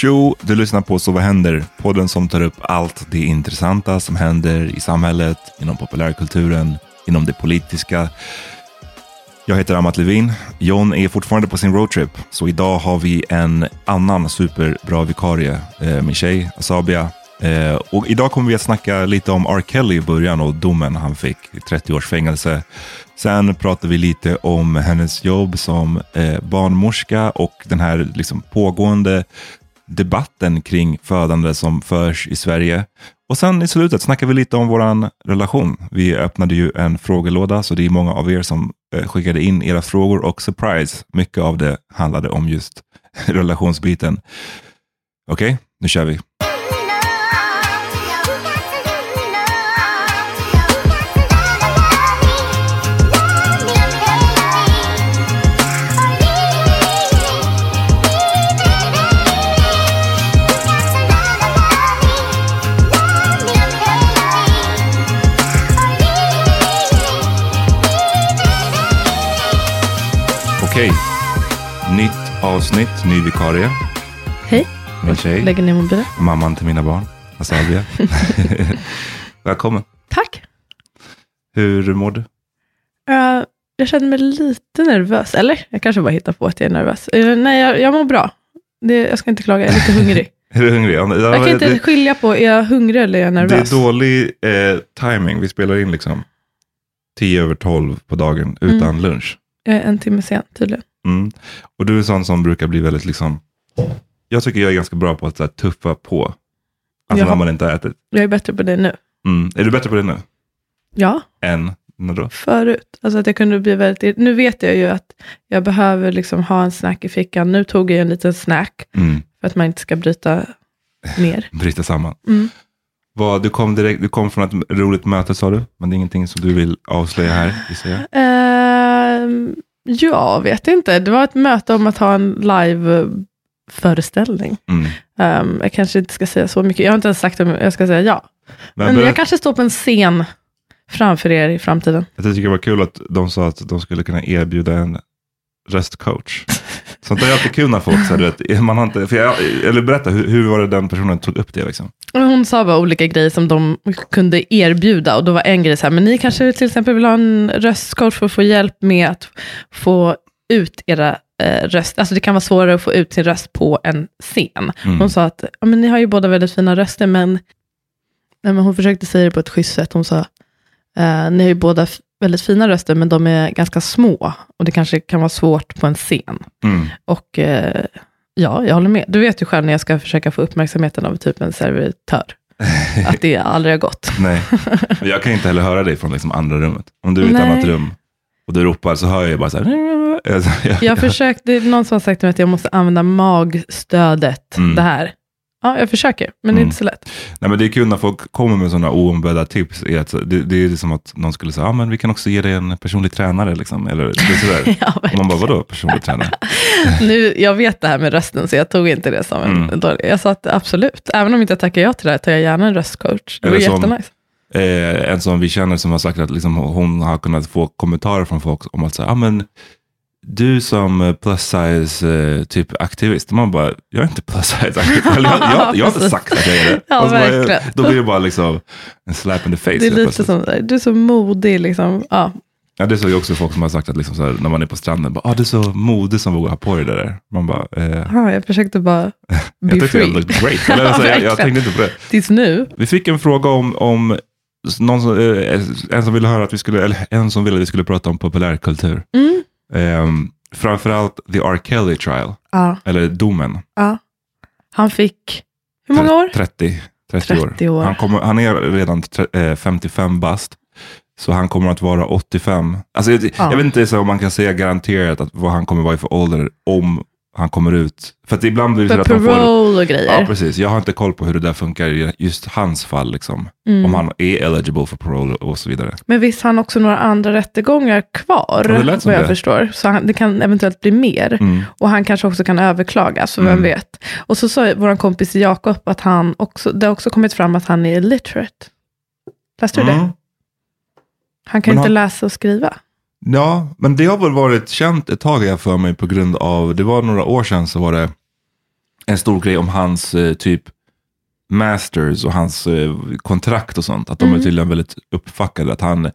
Tjo, du lyssnar på Så vad händer? Podden som tar upp allt det intressanta som händer i samhället, inom populärkulturen, inom det politiska. Jag heter Amat Levin. John är fortfarande på sin roadtrip, så idag har vi en annan superbra vikarie, eh, min tjej Asabia. Eh, och idag kommer vi att snacka lite om R. Kelly i början och domen han fick, 30 års fängelse. Sen pratar vi lite om hennes jobb som eh, barnmorska och den här liksom, pågående debatten kring födande som förs i Sverige. Och sen i slutet snackar vi lite om vår relation. Vi öppnade ju en frågelåda, så det är många av er som eh, skickade in era frågor och surprise, mycket av det handlade om just relationsbiten. Okej, nu kör vi. Avsnitt, ny vikarie. Hej. Min tjej, Lägger ner mobilen. mamman till mina barn, Asabia. Välkommen. Tack. Hur mår du? Uh, jag känner mig lite nervös. Eller? Jag kanske bara hittar på att jag är nervös. Uh, nej, jag, jag mår bra. Det, jag ska inte klaga, jag är lite hungrig. Är du hungrig? Ja, Jag kan inte det, skilja på, är jag hungrig eller är jag det nervös? är dålig eh, timing. Vi spelar in liksom tio över tolv på dagen utan Mm. lunch. Jag är en timme sen tydligen. Mm. Och du är sån som brukar bli väldigt liksom, jag tycker jag är ganska bra på att så här, tuffa på. Alltså Jaha. när man inte har ätit. Jag är bättre på det nu. Mm. Är du bättre på det nu? Ja, Än när då? förut. Alltså att jag kunde bli väldigt... Nu vet jag ju att jag behöver liksom ha en snack i fickan. Nu tog jag en liten snack Mm. för att man inte ska bryta ner. bryta samman. Mm. Vad, du, kom direkt, du kom från ett roligt möte sa du, men det är ingenting som du vill avslöja här, gissar jag. Ehm, jag vet inte. Det var ett möte om att ha en live-föreställning. Mm. Ehm, jag kanske inte ska säga så mycket. Jag har inte ens sagt om jag ska säga ja. Men, Men jag kanske står på en scen framför er i framtiden. jag tycker det var kul att de sa att de skulle kunna erbjuda en röstcoach. Sånt där är alltid kul när folk säger, du vet, man har inte, för jag, eller berätta, hur, hur var det den personen tog upp det? Liksom? Hon sa bara olika grejer som de kunde erbjuda. Och då var en grej så här, men ni kanske till exempel vill ha en röstcoach för att få hjälp med att få ut era eh, röst. Alltså det kan vara svårare att få ut sin röst på en scen. Mm. Hon sa att, ja, men ni har ju båda väldigt fina röster, men, nej, men hon försökte säga det på ett schysst sätt. Hon sa, eh, ni har ju båda väldigt fina röster, men de är ganska små. Och det kanske kan vara svårt på en scen. Mm. Och eh, ja, jag håller med. Du vet ju själv när jag ska försöka få uppmärksamheten av typ en servitör. Att det aldrig har gått. Nej, jag kan inte heller höra dig från liksom andra rummet. Om du är i ett Nej. annat rum och du ropar så hör jag ju bara så här. Jag- Jag har försökt, det är någon som har sagt till mig att jag måste använda magstödet. Mm. Det här. Ja, jag försöker, men det är Mm. inte så lätt. Nej, men det är kul när folk kommer med sådana oombedda tips. Är att, det, det är som att någon skulle säga, ah, men vi kan också ge dig en personlig tränare. Liksom. Eller, det är sådär. Ja, Och man bara, vadå personlig tränare? nu, jag vet det här med rösten, så jag tog inte det som en Mm. dålig... Jag sa att absolut, även om inte jag tackar ja till det här, tar jag gärna en röstcoach. Det var som- jättenice. Eh, en som vi känner som har sagt att liksom, hon har kunnat få kommentarer från folk om att säga, ah, men du som eh, plus size eh, typ aktivist, man bara, jag är inte plus size aktivist. Jag, jag, jag har inte Precis. sagt att jag är det. Ja, bara, då blir det bara liksom en slap in the face. Det är lite som, du är så modig liksom. Ja, Ja, det är så ju också folk som har sagt att liksom här, när man är på stranden, bara, ah, du är så modig som vågar ha på dig det där. Man bara, eh, Ja, jag försökte bara jag be tyckte free. looked great. Eller, Ja, så, jag, jag tänkte inte på det. Tills nu. Vi fick en fråga om, om någon som, eh, en som ville höra att vi skulle, eller en som ville att vi skulle prata om populärkultur. Mm. Um, framförallt the R. Kelly trial, Ja, eller domen. ja. Han fick, hur många år? 30, 30, 30 år. Han, kommer, han är redan tre- eh, 55 bast. Så han kommer att vara 85. Alltså, jag, Ja. jag vet inte så om man kan säga garanterat att vad han kommer vara i för ålder om han kommer ut. För att ibland blir det så För att de får... och grejer. Ja, precis. Jag har inte koll på hur det där funkar i just hans fall. Liksom. Mm. Om han är eligible for parole och så vidare. Men visst har han också några andra rättegångar kvar, Ja, vad jag det. förstår. Så han, det kan eventuellt bli mer. Mm. Och han kanske också kan överklaga, så vem Mm. vet. Och så sa vår kompis Jakob att han också, det har också kommit fram att han är illiterate. Läste du det? Mm. Han kan Men inte han- läsa och skriva. Ja, men det har väl varit känt ett tag jag för mig på grund av, det var några år sedan så var det en stor grej om hans eh, typ masters och hans eh, kontrakt och sånt. Att de Mm. är tydligen väldigt uppfackade. Att han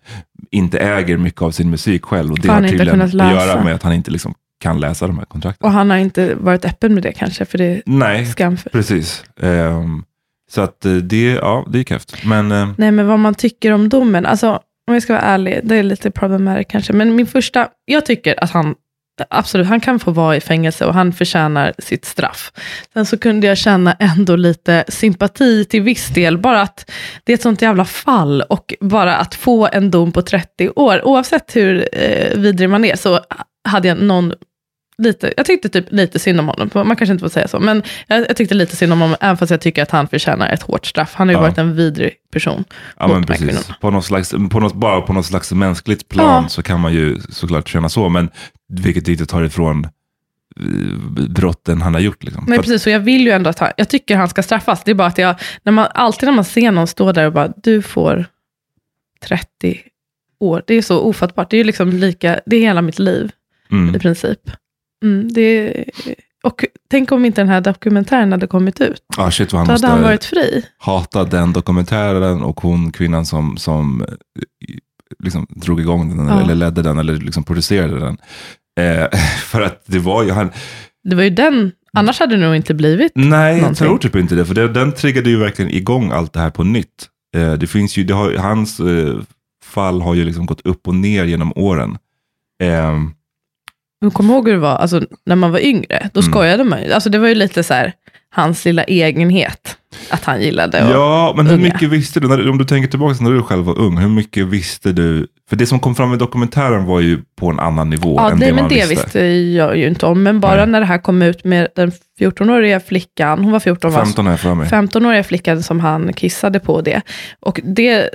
inte äger mycket av sin musik själv. Och det har tydligen att göra med att han inte liksom kan läsa de här kontrakten. Och han har inte varit öppen med det kanske, för det är Nej, skamfullt. precis. Ehm, så att eh, det, ja, det gick häftigt. Men eh, Nej, men vad man tycker om domen. Alltså, om jag ska vara ärlig, det är lite problematiskt kanske. Men min första, jag tycker att han, absolut, han kan få vara i fängelse och han förtjänar sitt straff. Sen så kunde jag känna ändå lite sympati till viss del, bara att det är ett sånt jävla fall och bara att få en dom på 30 år, oavsett hur eh, vidrig man är, så hade jag någon Lite, jag tyckte typ lite synd om honom, man kanske inte får säga så, men jag, jag tyckte lite synd om honom, även fast jag tycker att han förtjänar ett hårt straff. Han har ju Ja. varit en vidrig person. Ja, mot men precis. På något slags, på något, bara på något slags mänskligt plan Ja. så kan man ju såklart känna så, men vilket inte tar ifrån eh, brotten han har gjort. Liksom. Nej, precis. Och jag vill ju ändå att han, jag tycker han ska straffas. Det är bara att jag, när man, alltid när man ser någon stå där och bara, du får 30 år. Det är så ofattbart. Det är ju liksom lika, det är hela mitt liv mm. i princip. Mm, det och tänk om inte den här dokumentären hade kommit ut. ah, shit Då hade han varit fri. hata den dokumentären och hon, kvinnan som, som eh, liksom drog igång den Ja. eller ledde den eller liksom producerade den. Eh, för att det var ju han, Det var ju den, annars hade det nog inte blivit. nej jag Någonting. tror typ inte det, för det, den triggade ju verkligen igång allt det här på nytt. Eh, det finns ju, det har, hans eh, fall har ju liksom gått upp och ner genom åren. Men kom ihåg hur det var, alltså, när man var yngre, då Mm. skojade man ju. Alltså, det var ju lite så här, hans lilla egenhet. att han gillade. Och, Ja, men hur unga. mycket visste du, när, om du tänker tillbaka när du själv var ung, hur mycket visste du? För det som kom fram i dokumentären var ju på en annan nivå Ja, än det, det men man det visste. visste jag ju inte om. Men bara Nej. när det här kom ut med den 14-åriga flickan, hon var 14, va? 15 har jag för mig. 15-åriga flickan som han kissade på det. Och det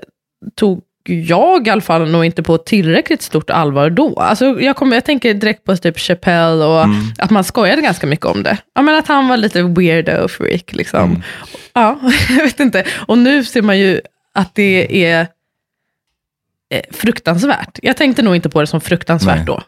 tog jag i alla fall nog inte på tillräckligt stort allvar då. Alltså jag, kommer, jag tänker direkt på typ Chappelle och Mm. att man skojade ganska mycket om det. Ja, men att han var lite weirdo freak liksom. Mm. Ja, jag vet inte. Och nu ser man ju att det är eh, fruktansvärt. Jag tänkte nog inte på det som fruktansvärt Nej. då.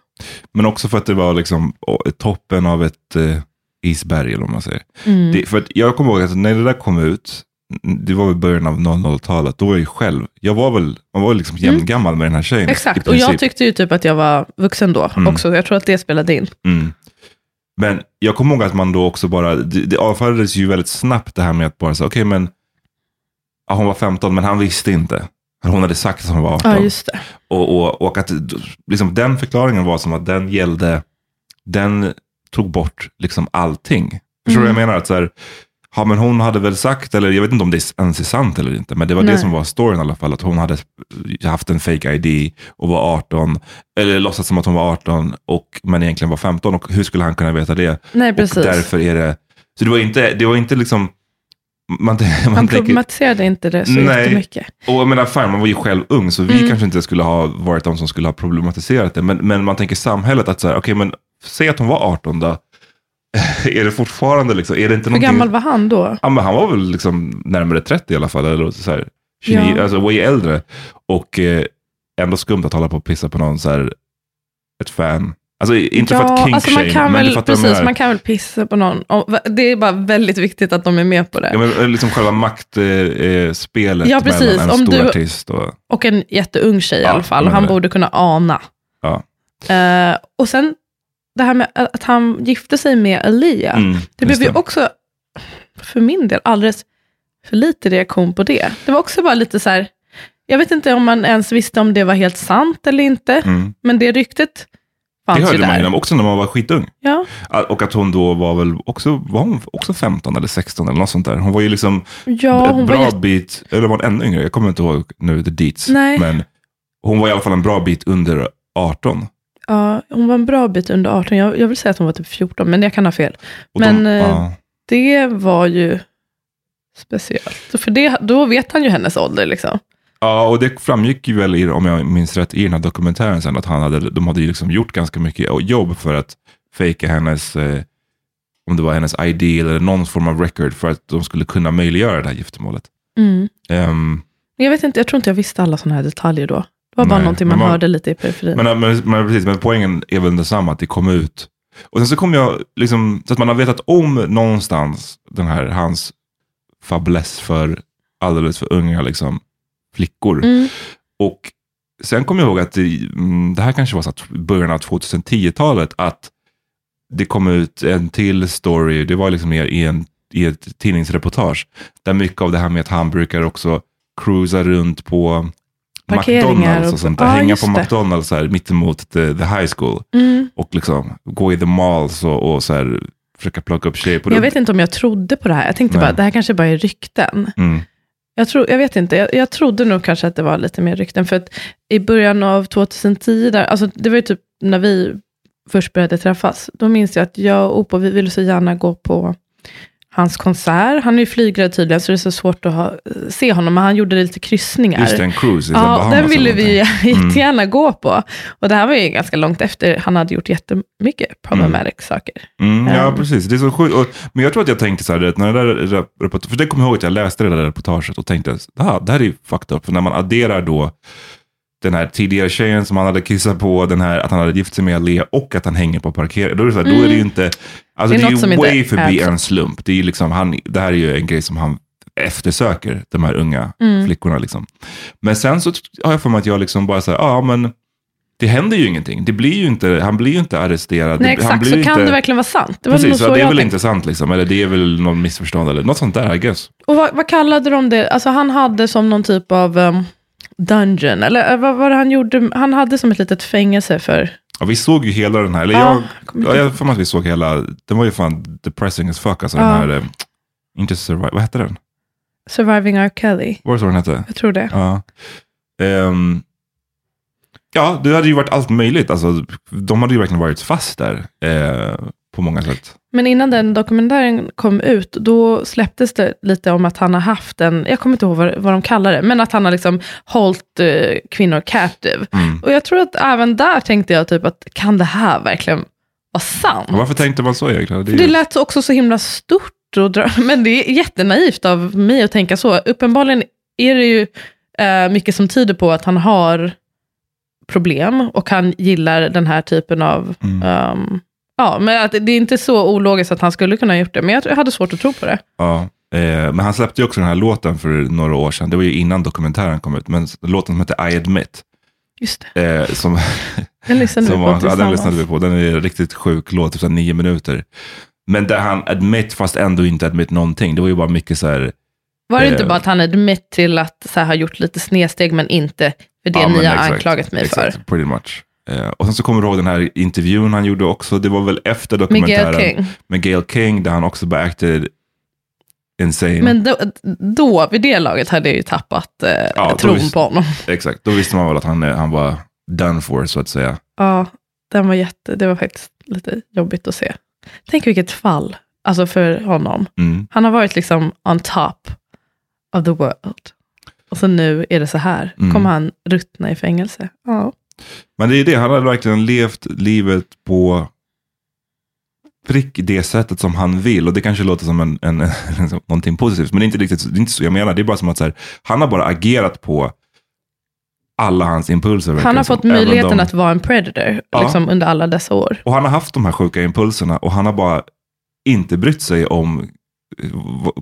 Men också för att det var liksom toppen av ett eh, isberg, eller vad man säger. Mm. Det, för jag kommer ihåg att när det där kom ut, det var väl början av 00-talet, då var jag ju själv, jag var väl, man var liksom jämngammal med den här tjejen. Mm. Exakt, och jag tyckte ju typ att jag var vuxen då Mm. också. Jag tror att det spelade in. Mm. Men jag kommer ihåg att man då också bara, det, det avfärdades ju väldigt snabbt det här med att bara säga, okej men, ja, hon var 15 men han visste inte. Hon hade sagt att hon var 18. Ja, just det. Och, och, och att liksom, den förklaringen var som att den gällde, den tog bort liksom allting. Förstår du Mm. vad jag menar? Att så här, ja, men hon hade väl sagt, eller jag vet inte om det ens är sant eller inte, men det var Nej. det som var storyn i alla fall, att hon hade haft en fake ID och var 18, eller låtsats som att hon var 18, och, men egentligen var 15. Och hur skulle han kunna veta det? Nej, precis. Och därför är det, så det var inte, det var inte liksom, man, man Han tänker, problematiserade inte det så Nej. jättemycket. och jag menar, fan, man var ju själv ung, så vi Mm. kanske inte skulle ha varit de som skulle ha problematiserat det. Men, men man tänker samhället att så här, okej, men säg att hon var 18 då. är det fortfarande liksom, är det inte Hur någonting... gammal var han då? Ja, men han var väl liksom närmare 30 i alla fall, eller så här, 29, Ja. alltså way äldre. Och eh, ändå skumt att hålla på och pissa på någon, så här, ett fan. Alltså inte för att kink alltså man kan men väl, jag precis, man kan väl pissa på någon. Och det är bara väldigt viktigt att de är med på det. Ja, men liksom själva maktspelet eh, eh, Ja, precis. mellan en Om stor du- artist och... Och en jätteung tjej i Ja, alla fall. jag Han det. borde kunna ana. Ja. Eh, och sen det här med att han gifte sig med Elia. Mm, det blev ju också, för min del, alldeles för lite reaktion på det. Det var också bara lite så här, jag vet inte om man ens visste om det var helt sant eller inte. Mm. Men det ryktet fanns Det ju hörde där. man ju också när man var skitung. Ja, Och att hon då var väl också, var hon också 15 eller 16 eller något sånt där. Hon var ju liksom ja ett var bra jätte... bit, eller var hon ännu yngre? Jag kommer inte ihåg nu the deets. Nej. Men hon var i alla fall en bra bit under 18. Ja, hon var en bra bit under 18. Jag, jag vill säga att hon var typ 14, men jag kan ha fel. Och Men, de, eh, ja. Det var ju speciellt. För det, då vet han ju hennes ålder. Liksom. ja, och det framgick ju väl, i, om jag minns rätt, i den här dokumentären sen, att han hade, de hade liksom gjort ganska mycket jobb för att fejka hennes, eh, om det var hennes ID eller någon form av record, för att de skulle kunna möjliggöra det här giftermålet. Mm. Men Jag, vet inte, jag tror inte jag visste alla sådana här detaljer då. Det var bara Nej, någonting man, man- hörde lite i periferin. Men, men, men, precis, men poängen är väl detsamma, att det kom ut. Och sen så kom jag, liksom, så att man har vetat om någonstans den här, hans fäbless för alldeles för unga liksom, flickor. Mm. Och sen kom jag ihåg att det, mm, det här kanske var så att början av 2010-talet, att det kom ut en till story, det var liksom mer i, en, i ett tidningsreportage, där mycket av det här med att han brukar också cruisa runt på McDonalds och sånt där. Ja, Hänga på. McDonalds här, mittemot the, the high school. Mm. Och liksom gå i the malls och, och så här, försöka plocka upp tjejer. På Jag vet inte om jag trodde på det här. Jag tänkte Nej. bara, det här kanske bara är rykten. Mm. Jag, tror, jag vet inte, jag, jag trodde nog kanske att det var lite mer rykten. För att i början av 2010, där, alltså det var ju typ när vi först började träffas, då minns jag att jag och Opo, vi ville så gärna gå på hans konsert. Han är ju flygrädd tydligen, så det är så svårt att ha, se honom, men han gjorde lite kryssningar. Just det, en cruise i Ja, Bahamas den ville vi. Mm. jättegärna gå på. Och det här var ju ganska långt efter han hade gjort jättemycket problematic saker. Mm, ja, Ehm. precis. Det är så sjukt. Och, men jag tror att jag tänkte så här, när det där rep- report- för det kommer jag ihåg att jag läste det där reportaget och tänkte, ah, det här är ju fucked up. För när man adderar då den här tidigare tjejen som han hade kissat på, den här att han hade gift sig med Lea och att han hänger på parkering. Då är det, så här, då är det ju inte, alltså Mm. Det det är är, något som ju inte way förbi är så. en slump. Det är liksom, han, det här är ju en grej som han eftersöker, de här unga Mm. flickorna liksom. Men sen så har jag för mig att jag liksom bara säger, ja ah, men det händer ju ingenting. Det blir ju inte, han blir ju inte arresterad. Nej, Det- exakt. Så ju kan inte, det verkligen vara sant? Det var Precis, så så det är väl tänkte. intressant liksom. Eller det är väl någon missförstånd eller något sånt där, I guess. Och vad, vad kallade de det? Alltså han hade som någon typ av um, dungeon, eller eh, vad var det han gjorde? Han hade som ett litet fängelse för... Ja, vi såg ju hela den här, eller Ja, jag, ja, jag mig att vi såg hela, den var ju fan depressing as fuck. Alltså Ja. den här, eh, inte survive, vad hette den? Surviving R. Kelly. Var det så den hette? Jag tror det. Ja. Ehm, ja, det hade ju varit allt möjligt. Alltså, de hade ju verkligen varit fast där eh, på många sätt. Men innan den dokumentären kom ut, då släpptes det lite om att han har haft en, jag kommer inte ihåg vad, vad de kallar det, men att han har liksom hållit eh, kvinnor captive. Mm. Och jag tror att även där tänkte jag typ att, kan det här verkligen vara sant? Varför tänkte man så egentligen? Det För det lät också så himla stort, och dra, men det är jättenaivt av mig att tänka så. Uppenbarligen är det ju eh, mycket som tyder på att han har problem och han gillar den här typen av... Mm. ehm, ja, men att det är inte så ologiskt att han skulle kunna ha gjort det, men jag, hade svårt att tro på det. Ja, eh, men han släppte ju också den här låten för några år sedan. Det var ju innan dokumentären kom ut. Men låten som heter I Admit. Just det, Eh, som, den lyssnade vi som på var, ja, den tillsammans. lyssnade vi på. Den är en riktigt sjuk låt, typ nio minuter. Men där han admit fast ändå inte admit någonting. Det var ju bara mycket så här. Var det inte eh, bara att han admit till att så här, ha gjort lite snedsteg, men inte för det ja, ni har exakt, anklagat mig för? exakt, Pretty much. Eh, och sen så kommer du ihåg den här intervjun han gjorde också. Det var väl efter dokumentären. Miguel King. Med Gail King, där han också bara acted insane. Men då, då, vid det laget, hade jag ju tappat eh, Ja, tron visst- på honom. Exakt, då visste man väl att han, han var done for så att säga. Ja, den var jätte, det var faktiskt lite jobbigt att se. Tänk vilket fall, alltså för honom. Mm. Han har varit liksom on top of the world. Och så nu är det så här. Mm. Kommer han ruttna i fängelse? Ja. Men det är det, han har verkligen levt livet på prick det sättet som han vill. Och det kanske låter som en, en, en, någonting positivt, men det är inte riktigt det är inte så jag menar. Det är bara som att så här, han har bara agerat på alla hans impulser. Han har som. fått möjligheten de- att vara en predator Ja. liksom, under alla dessa år. Och han har haft de här sjuka impulserna och han har bara inte brytt sig om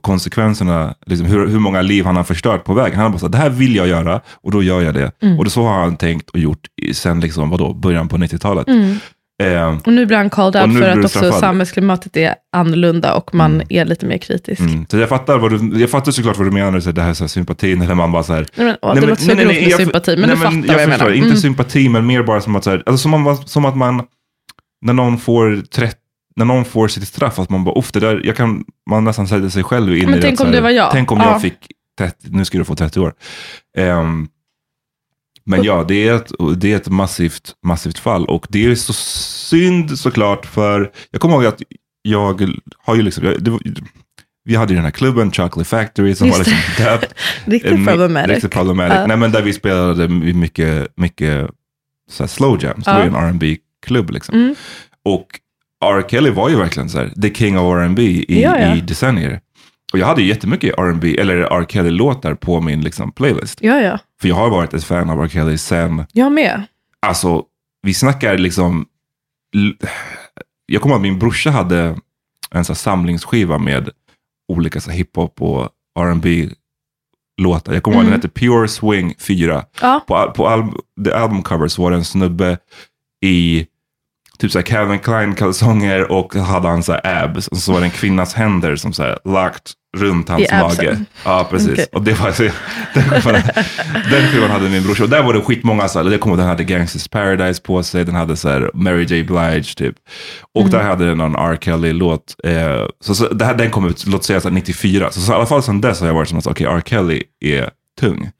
konsekvenserna, liksom hur, hur många liv han har förstört på vägen. Han har bara sagt, det här vill jag göra och då gör jag det. Mm. Och det så har han tänkt och gjort sen liksom, vadå, början på 90-talet. Mm. Eh, Och nu blir han called out för att också straffad. samhällsklimatet är annorlunda och man Mm. är lite mer kritisk. mm. Så jag fattar, vad du, jag fattar såklart vad du menar, så det här så här, sympatin, eller man bara så här, Nej, men, åh, Nej, det men- låter så nej, grovt med jag- sympati, men nej, du fattar vad jag, förstår, menar. Inte Mm. sympati, men mer bara som att, så här, alltså, som, man, som att man, när någon får 30 när någon får sitt straff, att man bara, uff, det där, jag kan, man nästan sätter sig själv in Men i tänk att, så om det var jag. Tänk om Ja. jag fick 30, nu ska du få 30 år. Ehm, men ja, det är, ett, det är ett massivt, massivt fall och det är så synd såklart för, jag kommer ihåg att jag har ju liksom, jag- det var, vi hade ju den här klubben, Chocolate Factory, som Just var liksom döpt Riktigt problematic. Riktigt problematic. Ja. Nej, men där vi spelade mycket, mycket så slow jams. Det var ju en rb klubb liksom. Mm. Och R. Kelly var ju verkligen så här, the king of R&B i, Ja, ja. i decennier. Och jag hade ju jättemycket R&B eller R. Kelly-låtar på min liksom, playlist. Ja, ja. För jag har varit ett fan av R. Kelly sen, Jag med. alltså vi snackar liksom, jag kommer ihåg att min brorsa hade en så samlingsskiva med olika så hiphop och R&B låtar. Jag kommer ihåg Mm. den hette Pure Swing 4. Ja. På, på al- the album cover så var det en snubbe i typ så här Calvin Klein kalsonger och hade han så här abs. Och så var det en kvinnas händer som så här lagt runt hans I absen. mage. Ja, precis. Okej. Och det var så, den, skivan, den skivan hade min brorsa. Och där var det skitmånga, så här, det kom, den hade Gangsters Paradise på sig, den hade så här Mary J. Blige typ. Och Mm. där hade den någon R. Kelly-låt. Eh, så, så, det här, den kom ut, låt säga så här, 94. Så, så i alla fall sedan dess har jag varit som att, okej, R. Kelly är tung.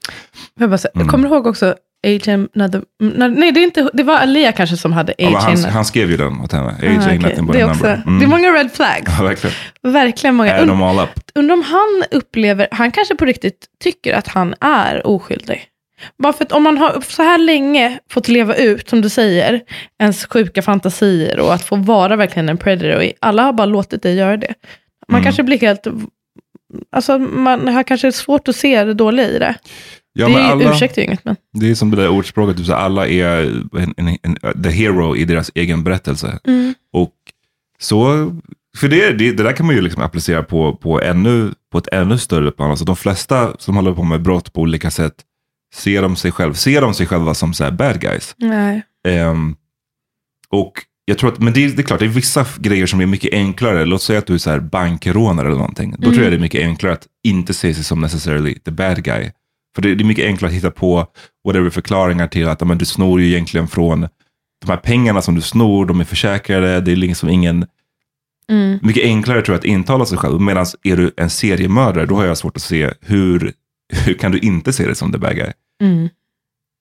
Jag bara säga, Mm. Kommer du ihåg också AJ, Another, nej, det, är inte, det var Alia kanske som hade Ja, AJ. men han, han skrev ju den åt henne. AJ Ah. Nothing but det, är också. Mm. det är många red flags. Ja, verkligen. Verkligen många. All up. undrar om han upplever, han kanske på riktigt tycker att han är oskyldig. Bara för att om man har så här länge fått leva ut, som du säger, ens sjuka fantasier och att få vara verkligen en predator. Och alla har bara låtit dig göra det. Man Mm. kanske blir helt... Alltså man har kanske svårt att se det dåliga i det. Ja, det är, alla, ursäktar ju inget, men... det är som det där ordspråket, typ, så alla är en, en, en, the hero i deras egen berättelse. Mm. Och så, för det, det, det där kan man ju liksom applicera på, på, ännu, på ett ännu större plan. Alltså de flesta som håller på med brott på olika sätt, ser de sig, själv, ser de sig själva som så här bad guys. Nej. Ehm, och jag tror att, men det, är- det är klart, det är vissa grejer som är mycket enklare. Låt säga att du är så bankrånare eller någonting. Då tror jag det är mycket enklare att inte se sig som necessarily the bad guy. För det, det är mycket enklare att hitta på whatever förklaringar till att men, du snor ju egentligen från de här pengarna som du snor, de är försäkrade, det är liksom ingen Mm. Mycket enklare tror jag att intala sig själv. Medan är du en seriemördare, då har jag svårt att se hur, hur kan du inte se det som the bad guy? Mm.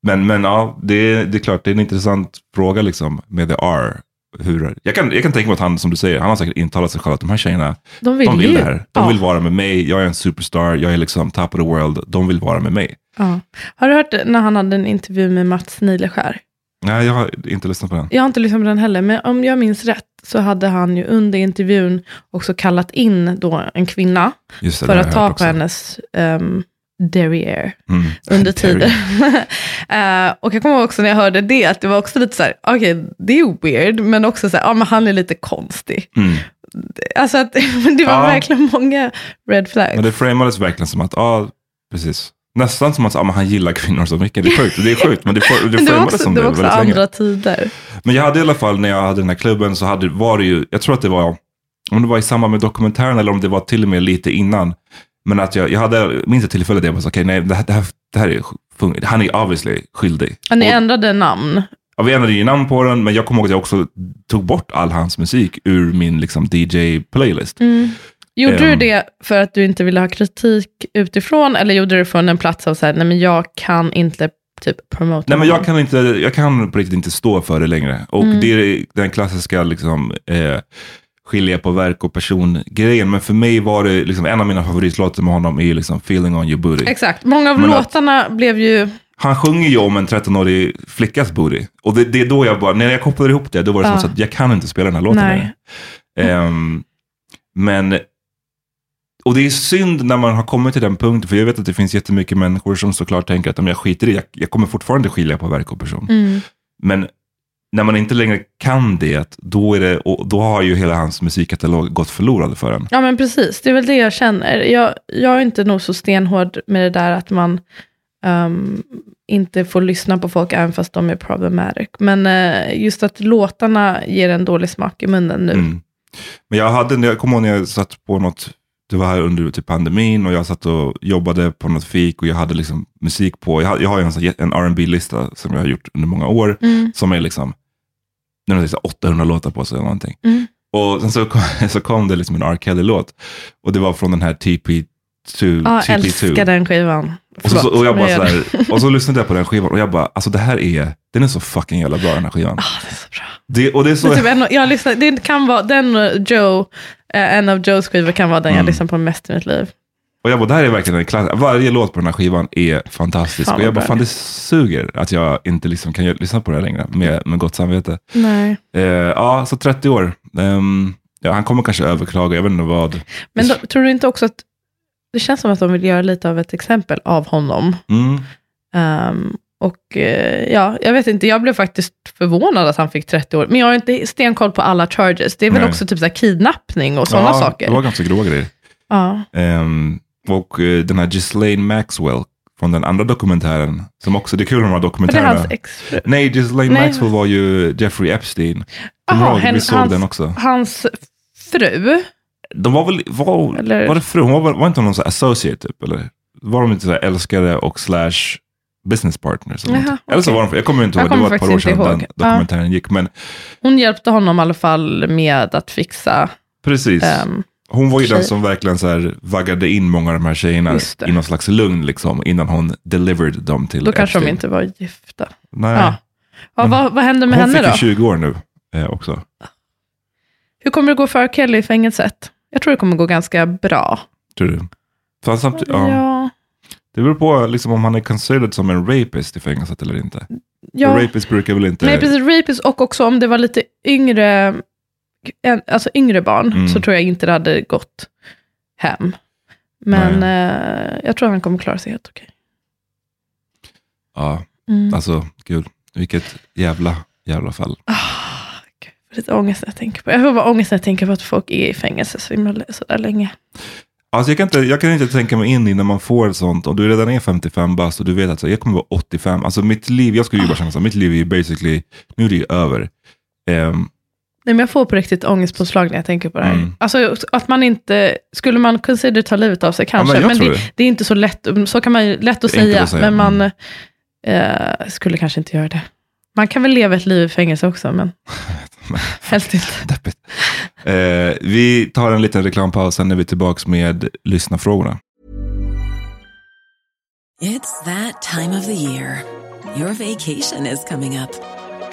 Men, men ja, det, det är klart, det är en intressant fråga liksom med the R. Hur, jag, kan, jag kan tänka mig att han, som du säger, han har säkert intalat sig själv att de här tjejerna, De vill, de vill det här. De ja. vill vara med mig, jag är en superstar, jag är liksom top of the world, de vill vara med mig. Ja. Har du hört när han hade en intervju med Mats Nileskär? Nej, jag har inte lyssnat på den. Jag har inte lyssnat på den heller, men om jag minns rätt så hade han ju under intervjun också kallat in då en kvinna det, för att ta också. på hennes um, derriere Mm. under tiden. Eh, och jag kommer ihåg också när jag hörde det, att det var också lite så här, okej, det är weird, men också så här, ja men han är lite konstig. Mm. Alltså att det var Ja. verkligen många red flags. Men det framades verkligen som att, ja, precis. Nästan som att ah, men han gillar kvinnor så mycket. Det är sjukt, det är sjukt men det, det det var också, som det det, var också väldigt länge. andra tider. Men jag hade i alla fall, när jag hade den här klubben, så hade, var det ju, jag tror att det var, om det var i samband med dokumentären eller om det var till och med lite innan. Men att jag, jag hade, minns ett tillfälle där jag bara okej, nej, det här, det här, det här är, han är obviously skyldig. Ja, ni Och- ändrade namn. Ja, vi ändrade ju namn på den, men jag kommer ihåg att jag också tog bort all hans musik ur min liksom, DJ-playlist. Mm. Gjorde du Ehm. det för att du inte ville ha kritik utifrån, eller gjorde du det från en plats av så här, nej men jag kan inte typ promota Nej, men jag kan, inte, jag kan på riktigt inte stå för det längre. Och Mm. det är den klassiska liksom, eh, skilja på verk och person-grejen. Men för mig var det, liksom, en av mina favoritlåtar med honom är liksom Feeling on your booty. Exakt, många av Men att- låtarna blev ju, Han sjunger ju om en 13-årig flickas booty. Och det, det är då jag bara, när jag kopplade ihop det, då var det Ja. som att jag kan inte spela den här låten längre. Ehm, men, och det är synd när man har kommit till den punkten, för jag vet att det finns jättemycket människor som såklart tänker att om jag skiter i, jag, jag kommer fortfarande skilja på verk och person. mm, Men när man inte längre kan det, då, är det, och då har ju hela hans musikkatalog gått förlorad för en. ja men precis, det är väl det jag känner. Jag, jag är inte nog så stenhård med det där att man ehm, inte får lyssna på folk även fast de är problematic. Men eh, just att låtarna ger en dålig smak i munnen nu. Mm. Men jag hade, jag kommer ihåg när jag satt på något, det var här under typ pandemin och jag satt och jobbade på något fik och jag hade liksom musik på, jag har, jag har en, en rb lista som jag har gjort under många år, Mm. som är liksom, det är liksom 800 låtar på sig eller någonting. Mm. Och sen så kom, så kom det liksom en R. Kelly-låt och det var från den här TP2. Ja, TP2. älskar den skivan. Och så, och, jag bara så här, och så lyssnade jag på den skivan och jag bara, alltså det här är, den är så fucking jävla bra den här skivan. Ah, det är så bra. Det, och det är så, Det, är typ en, jag lyssnar, det kan vara, den Joe, eh, en av Joes skivor kan vara den jag Mm. lyssnar på mest i mitt liv. Och jag bara, det här är verkligen en klass. Varje låt på den här skivan är fantastisk. Fan, och jag bara, fan det suger att jag inte liksom kan lyssna på det här längre med, med gott samvete. Nej. Eh, ja, så 30 år. Ehm, ja, han kommer kanske överklaga, jag vet inte vad. Men då, tror du inte också att, det känns som att de vill göra lite av ett exempel av honom. Mm. Ehm, och eh, ja, jag vet inte, jag blev faktiskt förvånad att han fick 30 år. Men jag har inte stenkoll på alla charges. Det är väl Nej. också typ så kidnappning och sådana ja, saker. Det var ganska grova grejer. Ja. Ehm, och eh, den här Ghislaine Maxwell från den andra dokumentären, som också, det är kul med de här Men det är dokumentärerna. hans exfru. Nej, Ghislaine Nej. Maxwell var ju Jeffrey Epstein. Du ihåg? Vi såg hans- den också. Hans fru. De var väl, var, Eller- var det fru? Hon var, var inte någon här associate typ? Eller var de inte så här älskare och slash business partners? Eller, Jaha, någonting? eller så var de, jag kommer inte ihåg, det kommer var ett par år sedan den ihåg. Ja. dokumentären gick. Men Hon hjälpte honom i alla fall med att fixa precis, ehm, hon var ju den som verkligen så här vaggade in många av de här tjejerna i någon slags lugn liksom, innan hon delivered dem till Då kanske de inte var gifta. Nej. Ja. Ja, Men vad, vad hände med hon henne fick då? ju 20 år nu eh, också. Hur kommer det gå för. Kelly i fängelset? Jag tror det kommer gå ganska bra. Tror du? Fast samtidigt, ja. Ja, Det beror på liksom, om han är considered som en rapist i fängelset eller inte. ja. För rapist brukar väl inte... Nej, precis. Rapist och också om det var lite yngre, en- alltså yngre barn, Mm. så tror jag inte det hade gått hem. Men eh, jag tror han kommer klara sig helt okej. Ja, Mm. alltså gud. Vilket jävla, jävla fall. Ah, gud, jag får lite ångest när jag tänker på Jag får bara ångest när jag tänker på att folk är i fängelse så, himla, så där länge. Alltså jag kan, inte, jag kan inte tänka mig in i när man får ett sånt, och du redan är 55 bast och du vet att så, jag kommer vara 85. Alltså mitt liv, jag skulle ju bara känna så, mitt liv är ju basically, nu är det ju över. Ehm, Nej, men jag får på riktigt ångestpåslag när jag tänker på det här. Mm. Alltså att man inte, skulle man consider ta livet av sig kanske, men jag men, tror det, det. det är inte så lätt, så kan man ju lätt att säga, att säga, men man mm. eh, skulle kanske inte göra det. Man kan väl leva ett liv i fängelse också, men helst inte. deppigt. Eh, vi tar en liten reklampaus, sen är vi tillbaka med lyssnarfrågorna. It's that time of the year. Your vacation is coming up.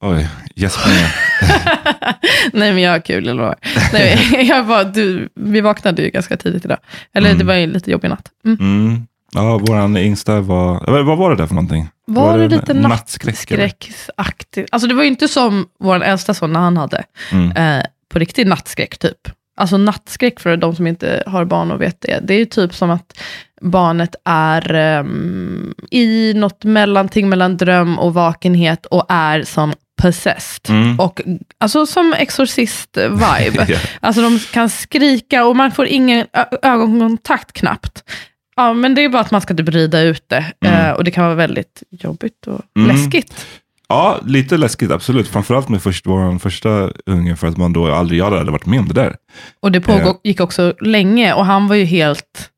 Oj, gäspningar. Nej men jag har kul, jag lovar. Nej, jag var, du, vi vaknade ju ganska tidigt idag. Eller det var ju lite jobbig natt. Mm. Mm. Ja, våran yngsta var... Vad var det där för någonting? Var, det lite nattskräck? eller? nattskräcksaktigt? Alltså det var ju inte som vår äldsta son när han hade. Mm. Eh, på riktigt nattskräck typ. Alltså nattskräck för de som inte har barn och vet det. Det är ju typ som att barnet är ehm, i något mellanting mellan dröm och vakenhet och är som possessed. Mm. Och, alltså som exorcist-vibe. Ja. Alltså de kan skrika och man får ingen ögonkontakt knappt. Ja, men det är bara att man ska typ rida ut det. Eh, och det kan vara väldigt jobbigt och Mm. läskigt. Ja, lite läskigt, absolut. Framförallt med först, vår första unge, för att man då aldrig jag hade varit med om det där. Och det pågick också länge och han var ju helt,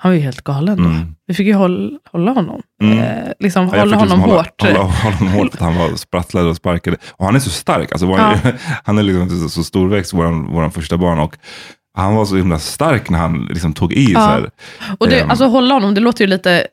han var ju helt galen då. Mm. Vi fick ju hålla, hålla honom. Mm. Eh, liksom Ja, hålla fick liksom honom hålla, hårt. Hålla, hålla honom hårt att han var sprattlade och sparkade. Och han är så stark. Alltså, vår, han är liksom så, storväxt, vår, vår första barn. Och han var så himla stark när han liksom tog i. Så här. Och det, Ehm. alltså hålla honom, det låter ju lite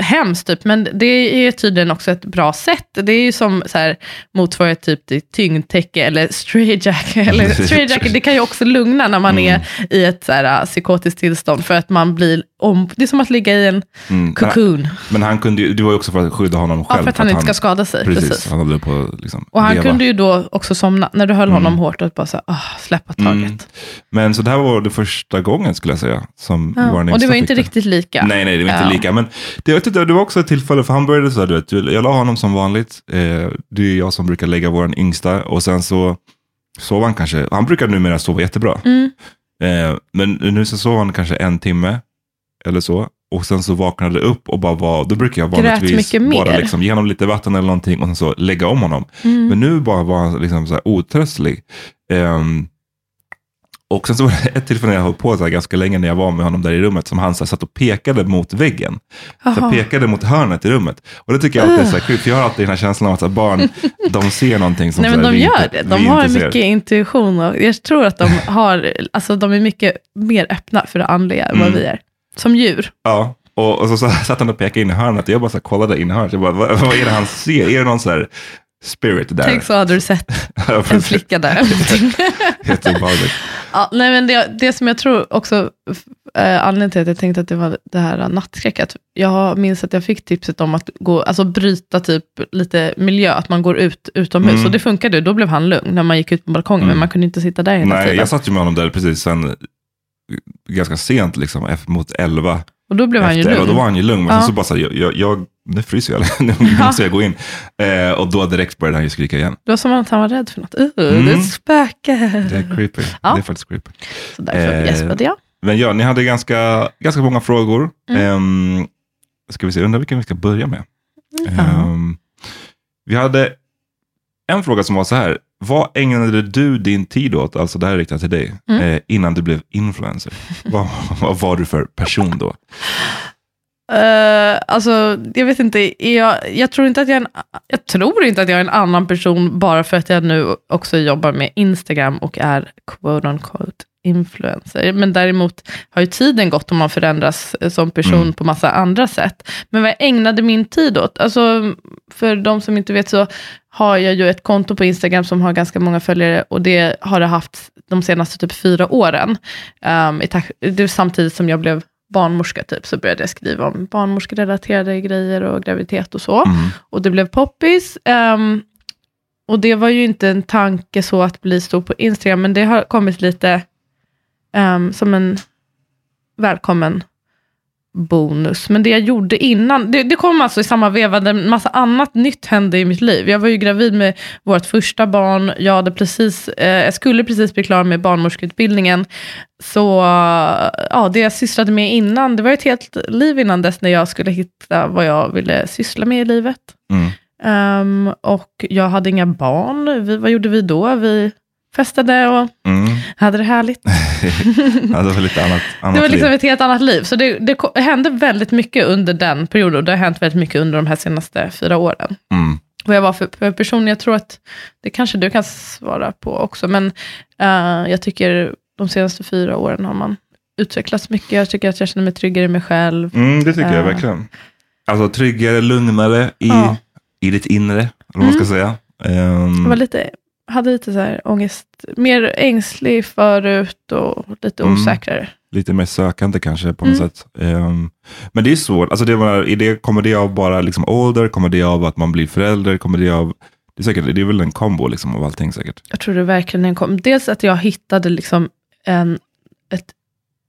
hemskt typ, men det är tydligen också ett bra sätt. Det är ju som så här, motsvarighet typ till tyngdtäcke eller straitjacket. Eller det kan ju också lugna när man är i ett så här, äh, psykotiskt tillstånd, för att man blir om, det är som att ligga i en Mm. cocoon. Men han kunde ju, det var ju också för att skydda honom Ja, själv. för att han inte ska skada sig. Precis, Precis. han höll på att liksom Och han leva. kunde ju då också somna, när du höll honom hårt, och bara så här, ah, släppa taget. Mm. Men så det här var det första gången skulle jag säga. Som Ja, och det var inte riktigt lika. Nej, nej, det var inte Ja. lika. Men det, jag tyckte, det var också ett tillfälle, för han började så här, du vet, jag la honom som vanligt. Eh, det är jag som brukar lägga vår yngsta. Och sen så sov han kanske, han brukar numera sova jättebra. Mm. Eh, men nu så sov han kanske en timme eller så. Och sen så vaknade upp och bara var, då brukar jag vanligtvis bara liksom ge honom lite vatten eller någonting och sen så lägga om honom. Mm. Men nu bara var han liksom så här otröstlig. Ehm, och sen så var det ett tillfälle när jag höll på så ganska länge när jag var med honom där i rummet som han så satt och pekade mot väggen. Så Jaha. här, pekade mot hörnet i rummet. Och det tycker jag alltid är så här kul, för jag har alltid den här känslan av att så barn, de ser någonting som Nej, så men de vi gör inte, det. De har inte ser. mycket intuition och jag tror att de har, alltså de är mycket mer öppna för det andliga än vad Mm. vi är. Som djur. Ja, och, och så, så satt han och pekade in i hörnet och jag bara så kollade in i hörnet. Jag bara, vad, vad är det han ser? Är det någon så här spirit där? Tänk så hade du sett en flicka där. Jätteobehagligt. ja, nej, men det, det som jag tror också, eh, anledningen till att jag tänkte att det var det här nattskräcket. Jag minns att jag fick tipset om att gå, alltså bryta typ lite miljö, att man går ut utomhus. Mm. Och det funkade, då blev han lugn när man gick ut på balkongen, men Mm. man kunde inte sitta där hela Nej, tiden. jag satt ju med honom där precis sen, ganska sent, liksom, mot elva. Och då blev han ju efter lugn. då var han ju lugn. Men Ja. sen så bara så här, jag, jag, jag, nu fryser jag, nu måste jag gå in. Eh, och då direkt började han ju skrika igen. Det var som att han var rädd för något. Uh, Mm. Det är ett spöke. Det är creepy. Ja. Det är faktiskt creepy. Så därför Eh, gäspade jag. Men ja, ni hade ganska, ganska många frågor. Mm. Ehm, ska vi se, undrar vilken vi ska börja med. Ehm, vi hade en fråga som var så här. Vad ägnade du din tid åt, alltså det här är riktat till dig, Mm. eh, innan du blev influencer? vad, vad var du för person då? Eh, alltså, jag vet inte, jag, jag, tror inte att jag, är en, jag tror inte att jag är en annan person bara för att jag nu också jobbar med Instagram och är quote on quote influencer. Men däremot har ju tiden gått och man förändras eh, som person Mm. på massa andra sätt. Men vad jag ägnade min tid åt, alltså för de som inte vet så har jag ju ett konto på Instagram som har ganska många följare och det har det haft de senaste typ fyra åren. Um, i samtidigt som jag blev barnmorska typ, så började jag skriva om barnmorskerelaterade grejer och graviditet och så. Mm. Och det blev poppis. ehm, och det var ju inte en tanke så att bli stor på Instagram, men det har kommit lite ehm, som en välkommen bonus. Men det jag gjorde innan, det, det kom alltså i samma veva där en massa annat nytt hände i mitt liv. Jag var ju gravid med vårt första barn, jag, hade precis, eh, jag skulle precis bli klar med barnmorskeutbildningen. Så ja, det jag sysslade med innan, det var ett helt liv innan dess när jag skulle hitta vad jag ville syssla med i livet. Mm. Ehm, och jag hade inga barn. Vi, vad gjorde vi då? Vi festade och Mm. hade det härligt. ja, det var lite annat, annat Det var liksom liv. ett helt annat liv. Så det, det hände väldigt mycket under den perioden. Och det har hänt väldigt mycket under de här senaste fyra åren. Mm. Vad jag var för, person, jag tror att det kanske du kan svara på också. Men eh, jag tycker de senaste fyra åren har man utvecklats mycket. Jag tycker att jag känner mig tryggare i mig själv. Mm, det tycker jag Eh. verkligen. Alltså tryggare, lugnare i, Ja. i ditt inre, eller vad man ska säga. Ehm, Jag var lite, hade lite så här ångest, mer ängslig förut och lite Mm. osäkrare. lite mer sökande kanske på något Mm. sätt. Ehm, men det är svårt. Alltså det var, är det, kommer det av bara liksom ålder? Kommer det av att man blir förälder? Kommer det av... Det är, säkert, det är väl en kombo liksom av allting säkert. Jag tror det verkligen en kom. Dels att jag hittade liksom en, ett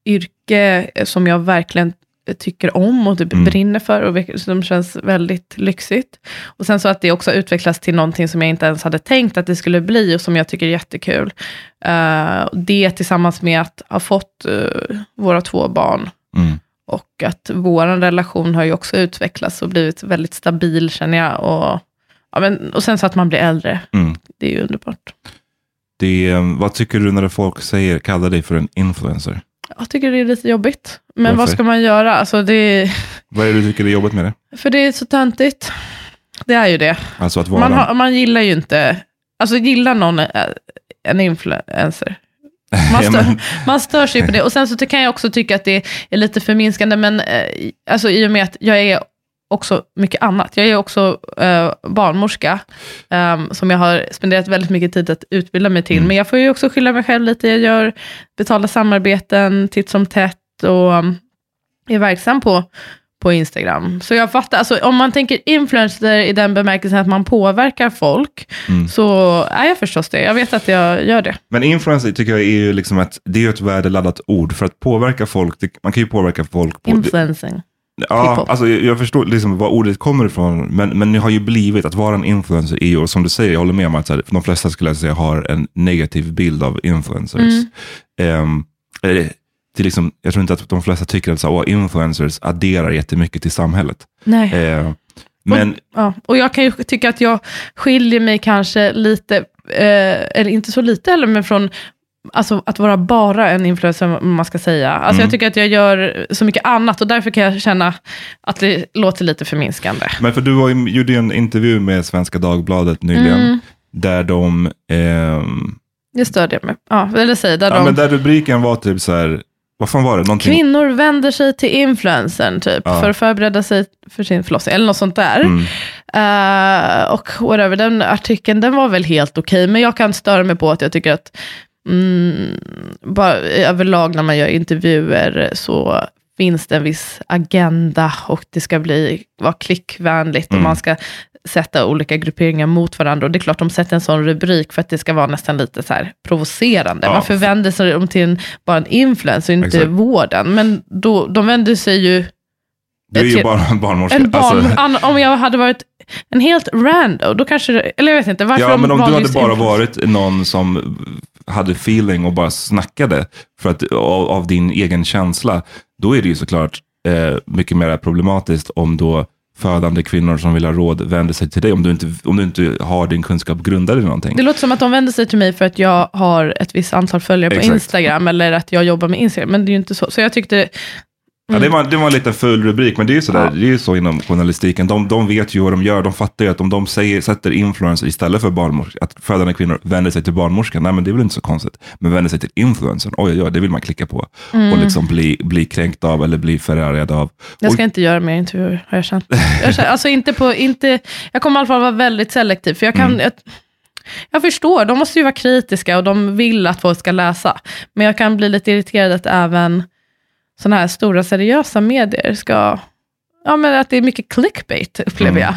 yrke som jag verkligen tycker om och typ Mm. brinner för och som känns väldigt lyxigt. Och sen så att det också utvecklas till någonting som jag inte ens hade tänkt att det skulle bli och som jag tycker är jättekul. Eh, det tillsammans med att ha fått eh, våra två barn Mm. och att vår relation har ju också utvecklats och blivit väldigt stabil känner jag. Och, ja, men, och sen så att man blir äldre, Mm. det är ju underbart. Det, är, vad tycker du när folk säger, kallar dig för en influencer? Jag tycker det är lite jobbigt. Men vad Varför? ska man göra? Alltså det, Vad är det du tycker är jobbigt med det? för det är så töntigt. Det är ju det. Alltså att vara... Man, har, man gillar ju inte, alltså gillar någon en influencer? Man stör, man stör sig på det. Och sen så kan jag också tycka att det är lite förminskande, men eh, alltså, i och med att jag är också mycket annat. Jag är också eh, barnmorska, ehm, som jag har spenderat väldigt mycket tid att utbilda mig till. Mm. Men jag får ju också skylla mig själv lite. Jag gör betalda samarbeten titt som tätt och um, är verksam på, på Instagram. Så jag fattar, alltså, om man tänker influencer i den bemärkelsen att man påverkar folk, Mm. så är jag förstås det. Jag vet att jag gör det. Men influencer tycker jag är ju liksom ett, det är ett värdeladdat ord. För att påverka folk, det, man kan ju påverka folk på... Influencing. Ja, alltså jag, jag förstår liksom var ordet kommer ifrån, men, men det har ju blivit att vara en influencer är ju, och som du säger, jag håller med om att så här, de flesta skulle jag säga har en negativ bild av influencers. Mm. Ehm, eh, det är liksom, jag tror inte att de flesta tycker att så, åh, influencers adderar jättemycket till samhället. Nej. Ehm, men Ja, och jag kan ju tycka att jag skiljer mig kanske lite, eh, eller inte så lite heller, men från alltså, att vara bara en influencer, om man ska säga. Alltså, Mm. Jag tycker att jag gör så mycket annat och därför kan jag känna att det låter lite förminskande. Men för du var, ju- gjorde ju en intervju med Svenska Dagbladet nyligen, Mm. där de, ehm, Det störde jag mig. Ja, eller säg, där ja, de, men där rubriken var typ så här, vad fan var det? Någonting, Kvinnor vänder sig till influencern typ, Ja. för att förbereda sig för sin förlossning, eller något sånt där. Mm. Eh, och whatever, den artikeln den var väl helt okej, men jag kan störa mig på att jag tycker att mm, bara, överlag när man gör intervjuer så finns det en viss agenda och det ska bli, vara klickvänligt Mm. och man ska sätta olika grupperingar mot varandra. Och det är klart de sätter en sån rubrik för att det ska vara nästan lite så här provocerande. Ja. Man förvänder sig om till en, bara en influencer, inte Exakt. vården. Men då, de vänder sig ju Du är ju bara en barnmorska. en barn, Alltså, om jag hade varit en helt rando, då kanske, eller jag vet inte, varför ja, de men om du hade bara varit någon som hade feeling och bara snackade för att, av, av din egen känsla, då är det ju såklart eh, mycket mer problematiskt om då födande kvinnor som vill ha råd vänder sig till dig om du inte, om du inte har din kunskap grundad i någonting. Det låter som att de vänder sig till mig för att jag har ett visst antal följare på Exakt. Instagram, eller att jag jobbar med Instagram, men det är ju inte så. Så jag tyckte, Ja, det, var, det var en liten full rubrik, men det är ju sådär, Ja. det är ju så inom journalistiken. De, de vet ju vad de gör, de fattar ju att om de säger, sätter influencer istället för barnmorska, att födande kvinnor vänder sig till barnmorskan, nej men det är väl inte så konstigt. Men vänder sig till influencern, oj oj oj, det vill man klicka på. Och liksom bli, bli kränkt av eller bli förargad av. jag ska Och- inte göra mer intervjuer, har jag känt. Jag, känner, alltså inte på, inte, jag kommer i alla fall vara väldigt selektiv, för jag kan, Mm. jag, jag förstår, de måste ju vara kritiska och de vill att folk ska läsa. Men jag kan bli lite irriterad att även sådana här stora seriösa medier ska, ja men att det är mycket clickbait upplever Mm. jag.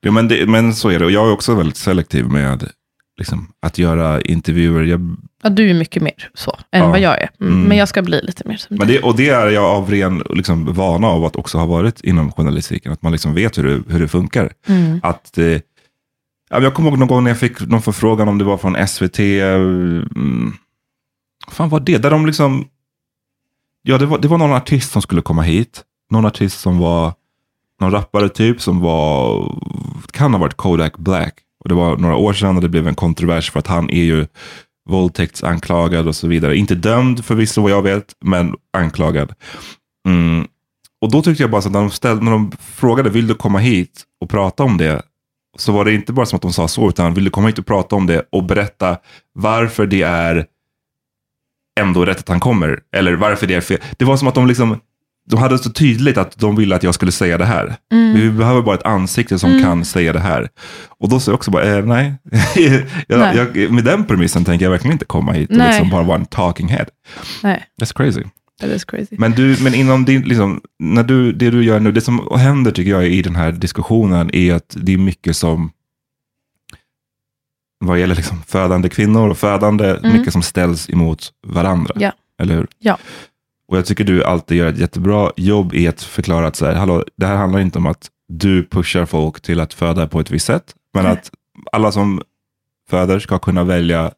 Ja, men, det, men så är det, och jag är också väldigt selektiv med liksom, att göra intervjuer. Jag, Ja, du är mycket mer så, än Ja. vad jag är. Mm. Mm. Men jag ska bli lite mer som Men det, och det är jag av ren liksom, vana av att också ha varit inom journalistiken. Att man liksom vet hur det, hur det funkar. Mm. Att, eh, jag kommer ihåg någon gång när jag fick någon förfrågan om det var från SVT. Mm, fan var det? Där de liksom, ja det var, det var någon artist som skulle komma hit. Någon artist som var, någon rappare typ som var, kan ha varit Kodak Black. Och det var några år sedan och det blev en kontrovers för att han är ju våldtäktsanklagad och så vidare. Inte dömd förvisso vad jag vet, men anklagad. Mm. Och då tyckte jag bara så att när de, ställde, när de frågade, vill du komma hit och prata om det? Så var det inte bara som att de sa så, utan vill du komma hit och prata om det och berätta varför det är ändå rätt att han kommer? Eller varför det är fel? Det var som att de liksom, de hade så tydligt att de ville att jag skulle säga det här. Vi behöver bara ett ansikte som kan säga det här. Och då sa jag också bara, eh, nej. jag, Nej. Jag, med den premissen tänker jag verkligen inte komma hit och Nej. liksom bara vara en talking head. Nej, That's crazy. that is crazy. Men, du, men inom din, liksom, när du, det du gör nu, det som händer tycker jag i den här diskussionen är att det är mycket som, vad gäller liksom födande kvinnor och födande, mycket som ställs emot varandra. Mm. Ja. Eller hur? Ja. Och jag tycker du alltid gör ett jättebra jobb i att förklara att så här, hallå, det här handlar inte om att du pushar folk till att föda på ett visst sätt, men Nej. att alla som föder ska kunna välja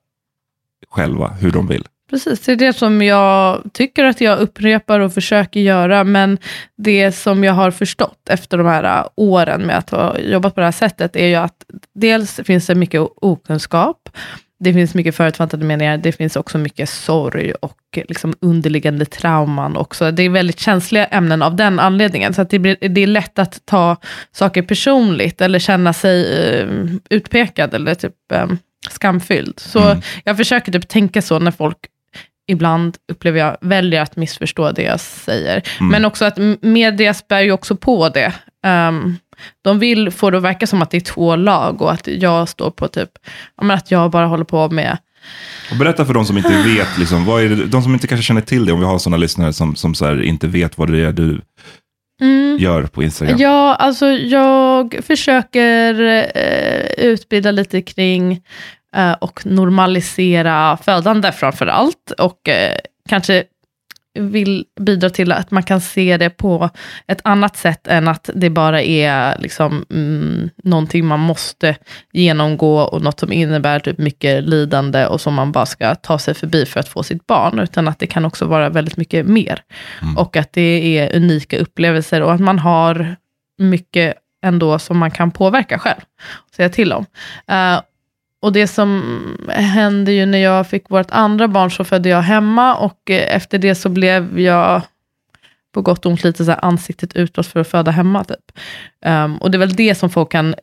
själva hur de vill. Precis, det är det som jag tycker att jag upprepar och försöker göra, men det som jag har förstått efter de här åren med att ha jobbat på det här sättet, är ju att dels finns det mycket okunskap, det finns mycket förutfattade meningar, det finns också mycket sorg och liksom underliggande trauman också. Det är väldigt känsliga ämnen av den anledningen, så det, blir, det är lätt att ta saker personligt, eller känna sig eh, utpekad, eller typ eh, skamfylld. Så jag försöker typ tänka så när folk ibland upplever jag väljer att missförstå det jag säger. Men också att media spär ju också på det. Ehm, de vill få det att verka som att det är två lag och att jag står på typ, men att jag bara håller på med Och berätta för de som inte vet, liksom, vad är det, de som inte kanske känner till det, om vi har sådana lyssnare som, som så inte vet vad det är du gör på Instagram. Ja, alltså jag försöker eh, utbilda lite kring och normalisera födande framför allt. Och eh, kanske vill bidra till att man kan se det på ett annat sätt än att det bara är liksom, mm, någonting man måste genomgå och något som innebär typ mycket lidande och som man bara ska ta sig förbi för att få sitt barn, utan att det kan också vara väldigt mycket mer. Och att det är unika upplevelser och att man har mycket ändå som man kan påverka själv säga till om. Eh, och det som hände ju när jag fick vårt andra barn så födde jag hemma och eh, efter det så blev jag på gott och ont lite så ansiktet utåt för att föda hemma. Typ. Ehm, och det är väl det som folk kan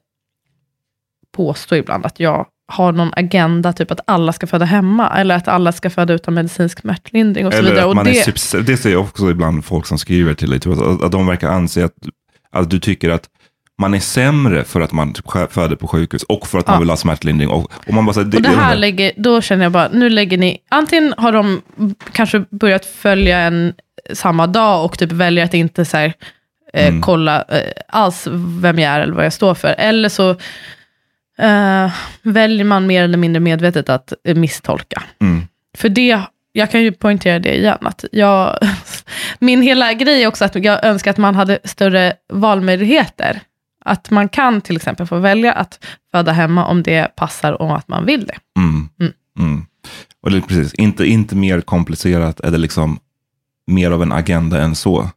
påstå ibland, att jag har någon agenda, typ att alla ska föda hemma, eller att alla ska föda utan medicinsk smärtlindring och så Eller vidare. att Och man det, är subs- det ser jag också ibland folk som skriver till dig, typ, att, att de verkar anse att, att du tycker att man är sämre för att man föder på sjukhus och för att man Ja. vill ha smärtlindring. Och, och man bara säger, och det här lägger, då känner jag bara, nu lägger ni, antingen har de kanske börjat följa en samma dag och typ väljer att inte så här, eh, Mm. kolla eh, alls vem jag är eller vad jag står för. Eller så eh, väljer man mer eller mindre medvetet att eh, misstolka. Mm. För det, jag kan ju poängtera det igen, att jag, min hela grej är också att jag önskar att man hade större valmöjligheter. Att man kan till exempel få välja att föda hemma om det passar och att man vill det. Mm. Mm. Mm. Och det är precis, inte, inte mer komplicerat eller liksom mer av en agenda än så.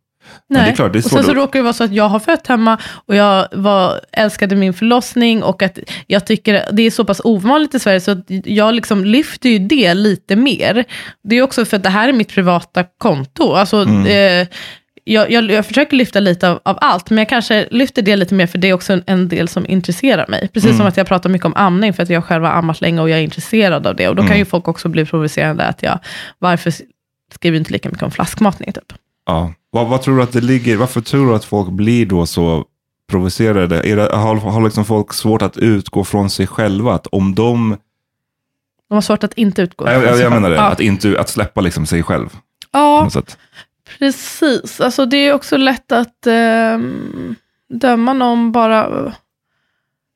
Men det är klart, det är och sen så råkar det vara så att jag har fött hemma och jag var, älskade min förlossning och att jag tycker det är så pass ovanligt i Sverige så att jag liksom lyfter ju det lite mer. Det är också för att det här är mitt privata konto. Alltså, Mm. eh, jag, jag, jag försöker lyfta lite av, av allt, men jag kanske lyfter det lite mer för det är också en, en del som intresserar mig. Precis Mm. som att jag pratar mycket om amning för att jag själv har ammat länge och jag är intresserad av det. Och då Mm. kan ju folk också bli provocerande att jag, varför skriver inte lika mycket om flaskmatning? Typ. Ja. Vad, vad tror du att det ligger, varför tror du att folk blir då så provocerade? Är det, har, har liksom folk svårt att utgå från sig själva? Att om de, De har svårt att inte utgå jag, jag, jag menar det, Ja. att, inte, att släppa liksom sig själv. Ja. Precis. Alltså, det är också lätt att ehm, döma någon bara...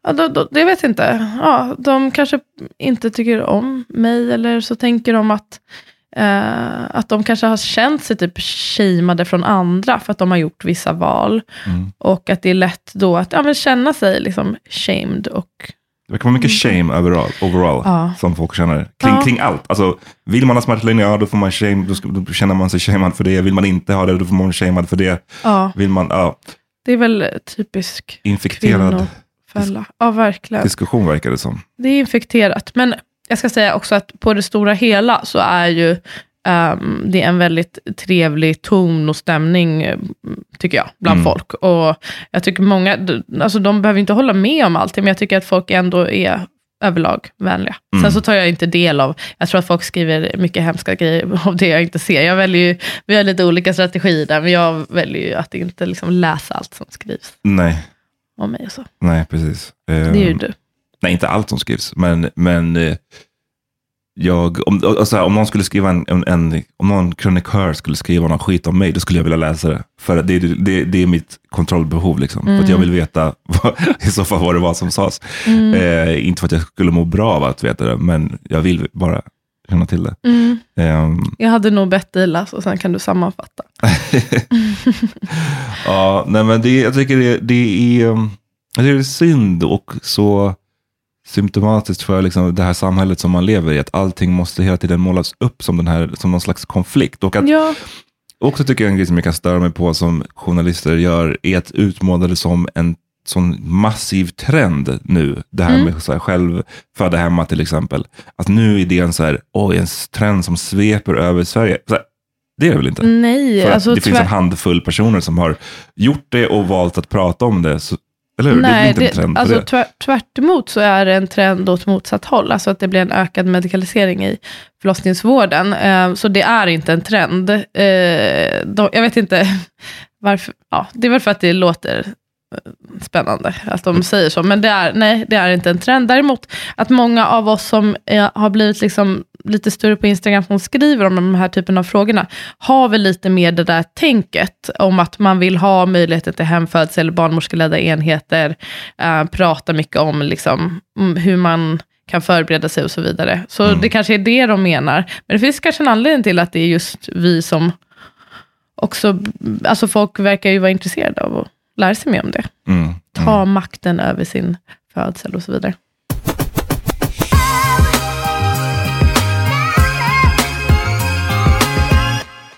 Ja, då, då, det vet jag inte. Ja, de kanske inte tycker om mig, eller så tänker de att, eh, att de kanske har känt sig typ shameade från andra, för att de har gjort vissa val. Mm. Och att det är lätt då att ja, känna sig liksom shamed. Och, Det kan vara mycket shame overall, overall Mm. Ja. som folk känner. Kring, Ja. kring allt. Alltså, vill man ha smärtlindring, ja då får man shame, då, då känner man sig shamed för det. Vill man inte ha det, då får man shamed för det. ja, Vill man, ja, det är väl typisk infekterad kvinnofälla. Ja, verkligen. diskussion verkar det som. Det är infekterat. Men jag ska säga också att på det stora hela så är ju ehm, det är en väldigt trevlig ton och stämning, eh, tycker jag, bland Mm. folk. Och jag tycker många, alltså de behöver inte hålla med om allting, men jag tycker att folk ändå är överlag vänliga. Mm. Sen så tar jag inte del av, jag tror att folk skriver mycket hemska grejer av det jag inte ser. Jag väljer ju, vi har lite olika strategier där, men jag väljer ju att inte liksom läsa allt som skrivs Nej, om mig och så. nej precis. Det är ju Ehm, du. Nej, inte allt som skrivs, men, men eh, jag, om, alltså, om någon skulle skriva en, en, en, om någon krönikör skulle skriva någon skit om mig, då skulle jag vilja läsa det. För det, det, det är mitt kontrollbehov, liksom. För att jag vill veta vad, i så fall vad det var som sades. Eh, inte för att jag skulle må bra av att veta det, men jag vill bara känna till det. Mm. Ehm, Jag hade nog bett dig läsa och sen kan du sammanfatta. ja, nej, men det, jag tycker det, det, är, um, jag tycker det är synd och så symptomatiskt för liksom det här samhället som man lever i, att allting måste hela tiden målas upp som, den här, som någon slags konflikt. Och att Ja, också tycker jag en grej som jag kan störa mig på som journalister gör, är att utmåla det som en sån massiv trend nu. Det här Mm. med så här självfödda hemma till exempel. Att nu är det en, så här, oj, en trend som sveper över Sverige. Här, det är det väl inte? nej. För Alltså, det finns en handfull personer som har gjort det och valt att prata om det. Så, eller hur? det Nej, blir inte det, en trend alltså, det. tvär, tvärt emot så är det en trend åt motsatt håll. Alltså att det blir en ökad medikalisering i förlossningsvården. Eh, så det är inte en trend. Eh, jag vet inte varför. Ja, det är väl för att det låter spännande att de säger så. Men det är, nej, det är inte en trend. Däremot att många av oss som eh, har blivit liksom lite större på Instagram som skriver om de här typen av frågorna, har väl lite mer det där tänket om att man vill ha möjligheten till hemfödsel eller barnmorskeledda enheter, eh, prata mycket om liksom, mm, hur man kan förbereda sig och så vidare. Så det kanske är det de menar. Men det finns kanske en anledning till att det är just vi som också, alltså folk verkar ju vara intresserade av att lära sig mer om det. Mm. Ta makten över sin födsel och så vidare.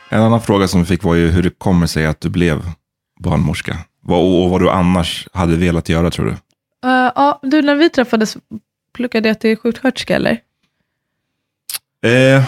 En annan fråga som vi fick var ju hur det kommer sig att du blev barnmorska. Vad, och, vad du annars hade velat göra tror du? Uh, ja, du, när vi träffades, pluggade jag till sjuksköterska eller? Eh,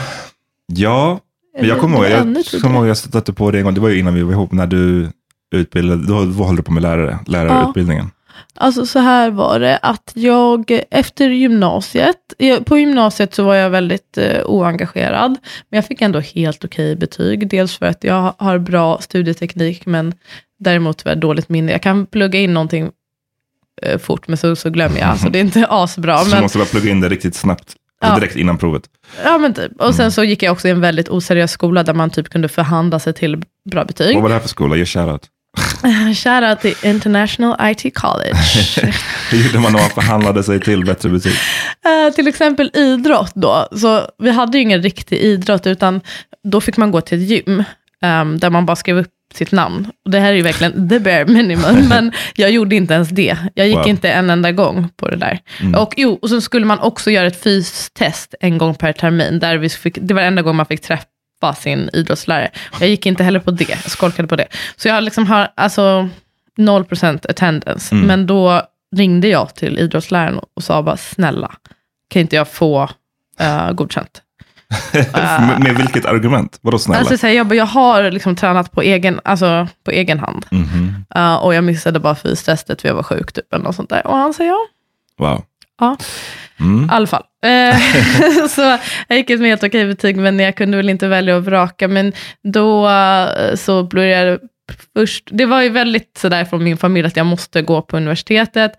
ja, men jag kommer ihåg, jag, ihåg, jag stötte på det en gång, det var ju innan vi var ihop, när du utbildade, då, då höll du på med lärare, lärarutbildningen. Alltså så här var det, att jag efter gymnasiet, på gymnasiet så var jag väldigt eh, oengagerad, men jag fick ändå helt okej betyg. Dels för att jag har bra studieteknik, men däremot tyvärr dåligt minne. Jag kan plugga in någonting eh, fort, men så, så glömmer jag. Alltså det är inte asbra. Så du Men, måste bara plugga in det riktigt snabbt, Ja. direkt innan provet. ja, men typ. Och sen så gick jag också i en väldigt oseriös skola, där man typ kunde förhandla sig till bra betyg. Vad var det här för skola? Ge shoutout. Shout out till International IT College. Hur gjorde man när man förhandlade sig till bättre betyg? Eh, till exempel idrott då. Så vi hade ju ingen riktig idrott, utan då fick man gå till ett gym, ehm, där man bara skrev upp sitt namn. Och det här är ju verkligen the bare minimum, men jag gjorde inte ens det. Jag gick Wow. Mm. inte en enda gång på det där. Och jo, och så skulle man också göra ett fystest en gång per termin. Där vi fick, det var enda gången man fick träff, var sin idrottslärare. Jag gick inte heller på det, jag skolkade på det. Så jag liksom har alltså 0% attendance. Mm. Men då ringde jag till idrottsläraren och sa bara, snälla, kan inte jag få uh, godkänt? med, med vilket argument? Vadå snälla? Alltså, så här, jag, bara, jag har liksom tränat på egen, alltså, på egen hand. Mhm. Uh, och jag missade bara fystestet för jag var sjuk typ, något sånt där. Och han sa ja. Wow. Ja, Mm. i alla fall. Eh, så jag gick ut med helt okej betyg, men jag kunde väl inte välja att vraka. Men då eh, så började jag först, det var ju väldigt sådär från min familj att jag måste gå på universitetet.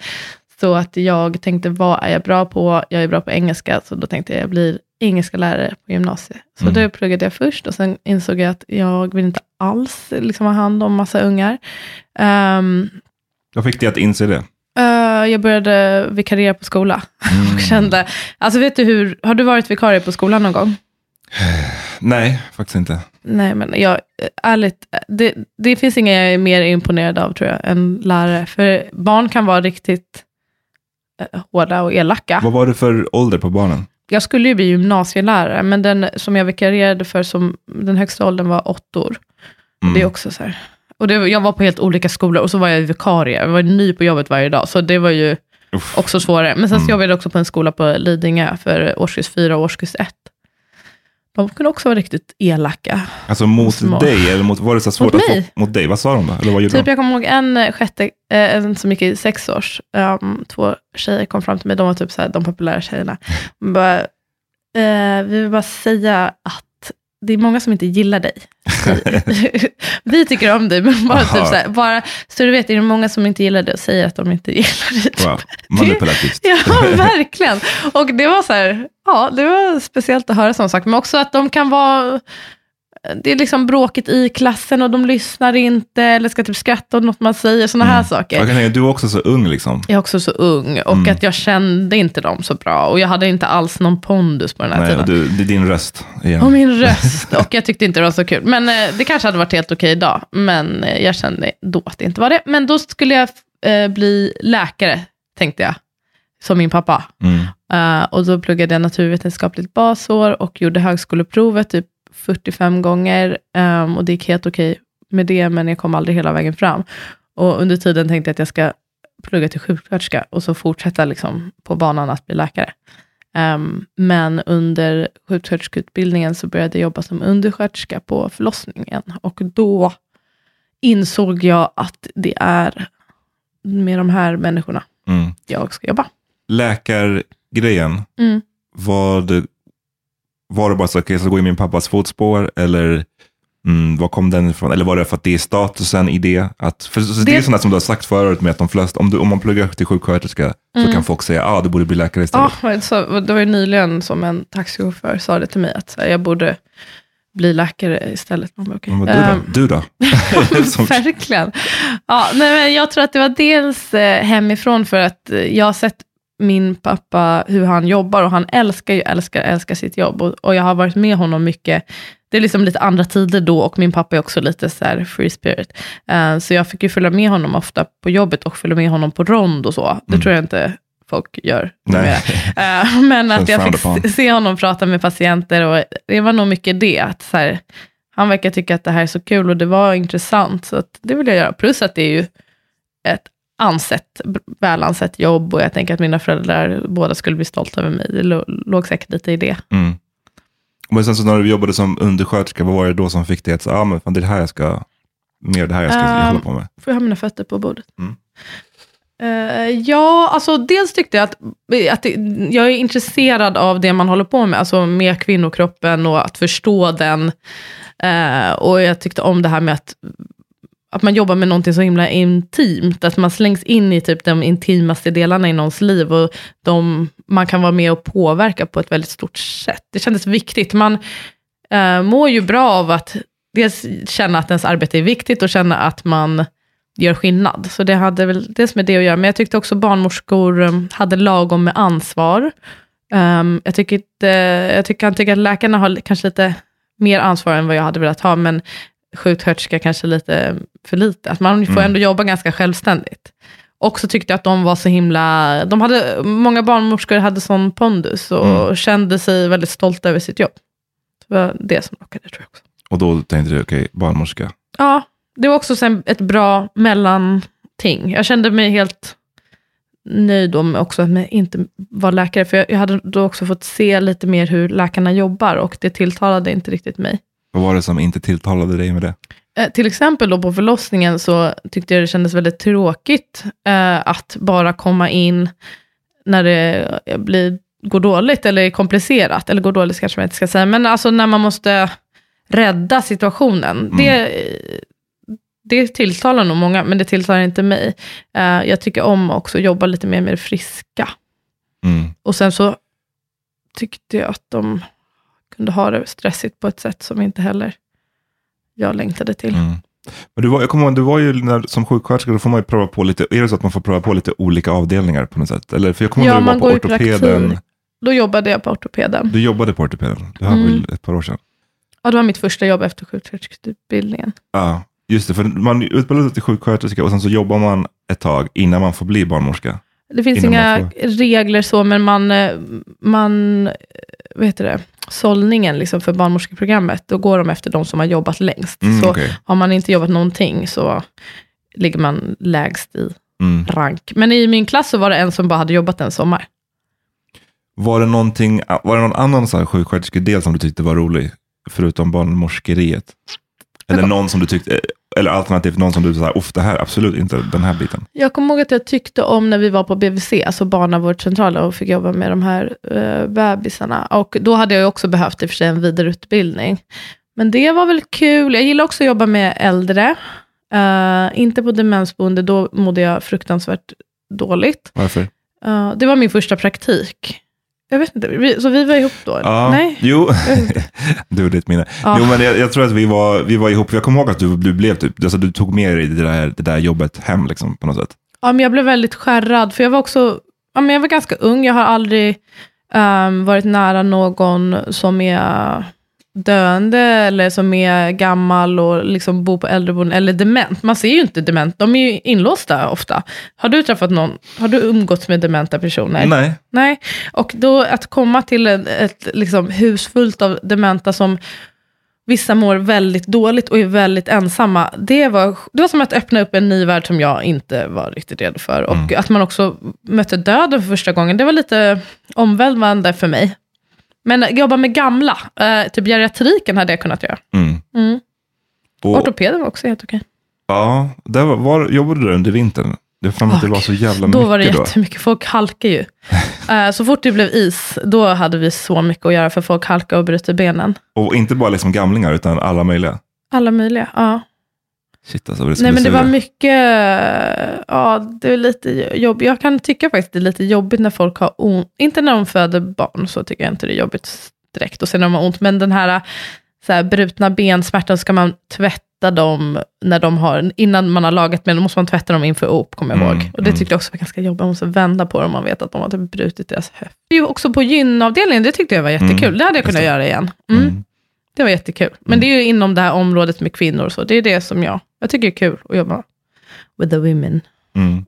Så att jag tänkte, vad är jag bra på? Jag är bra på engelska, så då tänkte jag, jag blir engelska lärare på gymnasiet. Så Mm. det pluggade jag först och sen insåg jag att jag vill inte alls liksom, ha hand om massa ungar. Ehm, Vad fick dig att inse det? Eh, jag började vikariera på skola. Mm. Och kände, alltså vet du hur, har du varit vikarie på skolan någon gång? Nej, faktiskt inte. Nej, men jag, ärligt, det, det finns inga jag är mer imponerad av tror jag, än lärare. För barn kan vara riktigt eh, hårda och elaka. Vad var det för ålder på barnen? Jag skulle ju bli gymnasielärare, men den som jag vikarierade för, som, den högsta åldern var åtta år. Mm. Det är också så här. Och det, jag var på helt olika skolor och så var jag vikarie. Jag var ny på jobbet varje dag, så det var ju Uff. också svårare. Men sen så Mm. jobbade jag också på en skola på Lidingö för årskurs 4 och årskurs 1. De kunde också vara riktigt elaka. Alltså mot Små. dig, eller mot, var det så svårt Mot att få mig. mot dig? Vad sa de då? Eller vad gjorde Typ de? jag kommer ihåg en sjätte, eh, en som gick i sex års, um, två tjejer kom fram till mig, de var typ så här, de populära tjejerna. Bara, eh, vi vill bara säga att det är många som inte gillar dig. vi tycker om dig, men bara, typ så, här, bara så du vet, är det många som inte gillar dig och säger att de inte gillar dig. Wow. Manipulativt. Ja, verkligen. Och det var så här, ja, det var speciellt att höra sån sak. Men också att de kan vara, det är liksom bråkigt i klassen och de lyssnar inte, eller ska typ skratta åt något man säger, sådana här Jag saker. kan tänka, du är också så ung liksom. Jag är också så ung och Mm. att jag kände inte dem så bra. Och jag hade inte alls någon pondus på den här Nej, tiden. du, det är din röst igen. Och min röst. Och jag tyckte inte det var så kul. Men eh, det kanske hade varit helt okej idag. Men eh, jag kände då att det inte var det. Men då skulle jag eh, bli läkare, tänkte jag. Som min pappa. Mm. Eh, och då pluggade jag naturvetenskapligt basår och gjorde högskoleprovet typ 45 gånger. ehm, och det gick helt okej med det, men jag kom aldrig hela vägen fram. Och under tiden tänkte jag att jag ska plugga till sjuksköterska och så fortsätta liksom på banan att bli läkare. Ehm, men under sjuksköterskeutbildningen så började jag jobba som undersköterska på förlossningen. Och då insåg jag att det är med de här människorna Mm. jag ska jobba. Läkargrejen, Mm. var det, var det bara så att jag ska gå i min pappas fotspår? Eller mm, var kom den ifrån? Eller var det för att det är statusen i det? Att, för, så det, är Det- sånt som du har sagt förut med att de flesta, om, du, om man pluggar till sjuksköterska så Mm. kan folk säga att ah, du borde bli läkare istället. Ja, men så, det var ju nyligen som en taxichaufför sa det till mig, att så här, jag borde bli läkare istället. Man bara, okej. Men du då? Ehm, du då? Verkligen. Ja, nej, men jag tror att det var dels eh, hemifrån för att eh, jag har sett min pappa, hur han jobbar och han älskar ju, älskar, älskar sitt jobb och, och jag har varit med honom mycket. Det är liksom lite andra tider då och min pappa är också lite så här free spirit. Eh, så jag fick ju följa med honom ofta på jobbet och följa med honom på rond och så. Det Mm. tror jag inte folk gör. Nej. Eh, Men att jag fick se- honom prata med patienter och det var nog mycket det. Att så här, han verkar tycka att det här är så kul och det var intressant. Så det vill jag göra. Plus att det är ju ett ansett, väl ansett jobb och jag tänker att mina föräldrar båda skulle bli stolta över mig. Det lå- låg säkert lite i det. Mm. Men sen så när du jobbade som undersköterska, vad var det då som fick dig att säga, ah, men fan, det är det här jag ska, mer det här jag ska Um, hålla på med? Får jag ha mina fötter på bordet? Mm. Eh, ja, alltså dels tyckte jag att, att det, jag är intresserad av det man håller på med, alltså med kvinnokroppen och att förstå den. Eh, och jag tyckte om det här med att, att man jobbar med någonting så himla intimt, att man slängs in i typ de intimaste delarna i någons liv och de, man kan vara med och påverka på ett väldigt stort sätt. Det kändes viktigt. Man eh, mår ju bra av att dels känna att ens arbete är viktigt och känna att man gör skillnad. Så det hade väl dels med det att göra. Men jag tyckte också barnmorskor eh, hade lagom med ansvar. Um, jag, tycker inte, jag tycker, kan tycka att läkarna har kanske lite mer ansvar än vad jag hade velat ha, men sjuksköterska kanske lite för lite. Att man får Mm. ändå jobba ganska självständigt. Och så tyckte jag att de var så himla, de hade, många barnmorskor hade sån pondus och Mm. kände sig väldigt stolta över sitt jobb. Det var det som lockade tror jag också. Och då tänkte du, okej, barnmorska. Ja, det var också sen ett bra mellanting. Jag kände mig helt nöjd om också att inte var läkare, för jag, jag hade då också fått se lite mer hur läkarna jobbar och det tilltalade inte riktigt mig. Vad var det som inte tilltalade dig med det? Eh, till exempel då på förlossningen så tyckte jag det kändes väldigt tråkigt eh, att bara komma in när det eh, blir, går dåligt eller är komplicerat. Eller går dåligt kanske man inte ska säga, men alltså när man måste rädda situationen. Det, det tilltalar nog många, men det tilltalar inte mig. Eh, jag tycker om också att jobba lite mer med det friska. Mm. Och sen så tyckte jag att de kunde ha det stressigt på ett sätt som inte heller jag längtade till. Mm. Men du var, jag kommer ihåg, du var ju när, som sjuksköterska, då får man ju pröva på lite, är det så att man får pröva på lite olika avdelningar på något sätt? Eller, för jag kommer ihåg Ja, när du var på ortopeden. praktik. Då jobbade jag på ortopeden. Du jobbade på ortopeden, det här var Mm. väl ett par år sedan? Ja, det var mitt första jobb efter sjuksköterskeutbildningen. Ja, just det, för man utbildar sig till sjuksköterska och sen så jobbar man ett tag innan man får bli barnmorska. Det finns inga regler så, men man, eh, man vad heter det, sållningen liksom för barnmorskeprogrammet, då går de efter de som har jobbat längst. Mm, så okej. har man inte jobbat någonting så ligger man lägst i Mm. rank. Men i min klass så var det en som bara hade jobbat en sommar. Var det, någonting, var det någon annan så här sjuksköterskedel som du tyckte var rolig? Förutom barnmorskeriet? Eller någon som du tyckte, eller alternativt någon som du sa, uff det här, absolut inte den här biten. Jag kommer ihåg att jag tyckte om när vi var på BVC, alltså barnavårdscentralen, och fick jobba med de här uh, bebisarna. Och då hade jag också behövt i och för sig en vidareutbildning. Men det var väl kul. Jag gillar också att jobba med äldre. Eh, inte på demensboende, då mådde jag fruktansvärt dåligt. Varför? Eh, det var min första praktik. Jag vet inte, vi, så vi var ihop då? Ja, Nej? Jo, du och ditt minne. Ja. Jo, men jag, jag tror att vi var, vi var ihop. Jag kommer ihåg att du, du blev typ, alltså du tog med dig det där, det där jobbet hem liksom, på något sätt. Ja, men jag blev väldigt skärrad, för jag var också, ja, men jag var ganska ung. Jag har aldrig ehm, varit nära någon som är döende eller som är gammal och liksom bor på äldreboende eller dement. Man ser ju inte dement, de är ju inlåsta ofta. Har du träffat någon, har du umgåtts med dementa personer? Nej. Nej, och då att komma till ett, ett liksom, hus fullt av dementa som vissa mår väldigt dåligt och är väldigt ensamma. Det var, det var som att öppna upp en ny värld som jag inte var riktigt redo för. Och att man också mötte döden för första gången, det var lite omvälvande för mig. Men jobba med gamla, eh, typ geriatriken hade jag kunnat göra. Mm. Mm. Och, Ortopeden var också helt okej. ja, där var, var, jobbade du där under vintern? Det är fan att det var så jävla Då mycket var det då. jättemycket, folk halkar ju. Eh, så fort det blev is, då hade vi så mycket att göra för folk halkar och bryter benen. Och inte bara liksom gamlingar, utan alla möjliga. Alla möjliga, ja. Shit alltså, det Nej men det var mycket, ja det är lite jobbigt. Jag kan tycka faktiskt det är lite jobbigt när folk har ont. Inte när de föder barn, så tycker jag inte det är jobbigt direkt. Och sen när de har ont, men den här, så här brutna bensmärtan ska man tvätta dem när de har, innan man har lagat med, då måste man tvätta dem inför op, kommer jag Mm, ihåg. Och det tyckte jag också var ganska jobbigt, man måste vända på dem, man vet att de har typ brutit deras höft. Också på gynavdelningen, det tyckte jag var jättekul. Mm, det hade jag kunnat göra igen. Mm. Mm. Det var jättekul. Men det är ju inom det här området med kvinnor och så. Det är det som jag, jag tycker är kul att jobba with the women. Mm.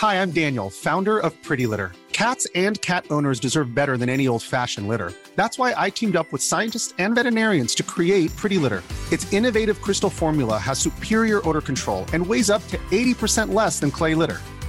Hi, I'm Daniel, founder of Pretty Litter. Cats and cat owners deserve better than any old fashioned litter. That's why I teamed up with scientists and veterinarians to create Pretty Litter. Its innovative crystal formula has superior odor control and weighs up to 80% less than clay litter.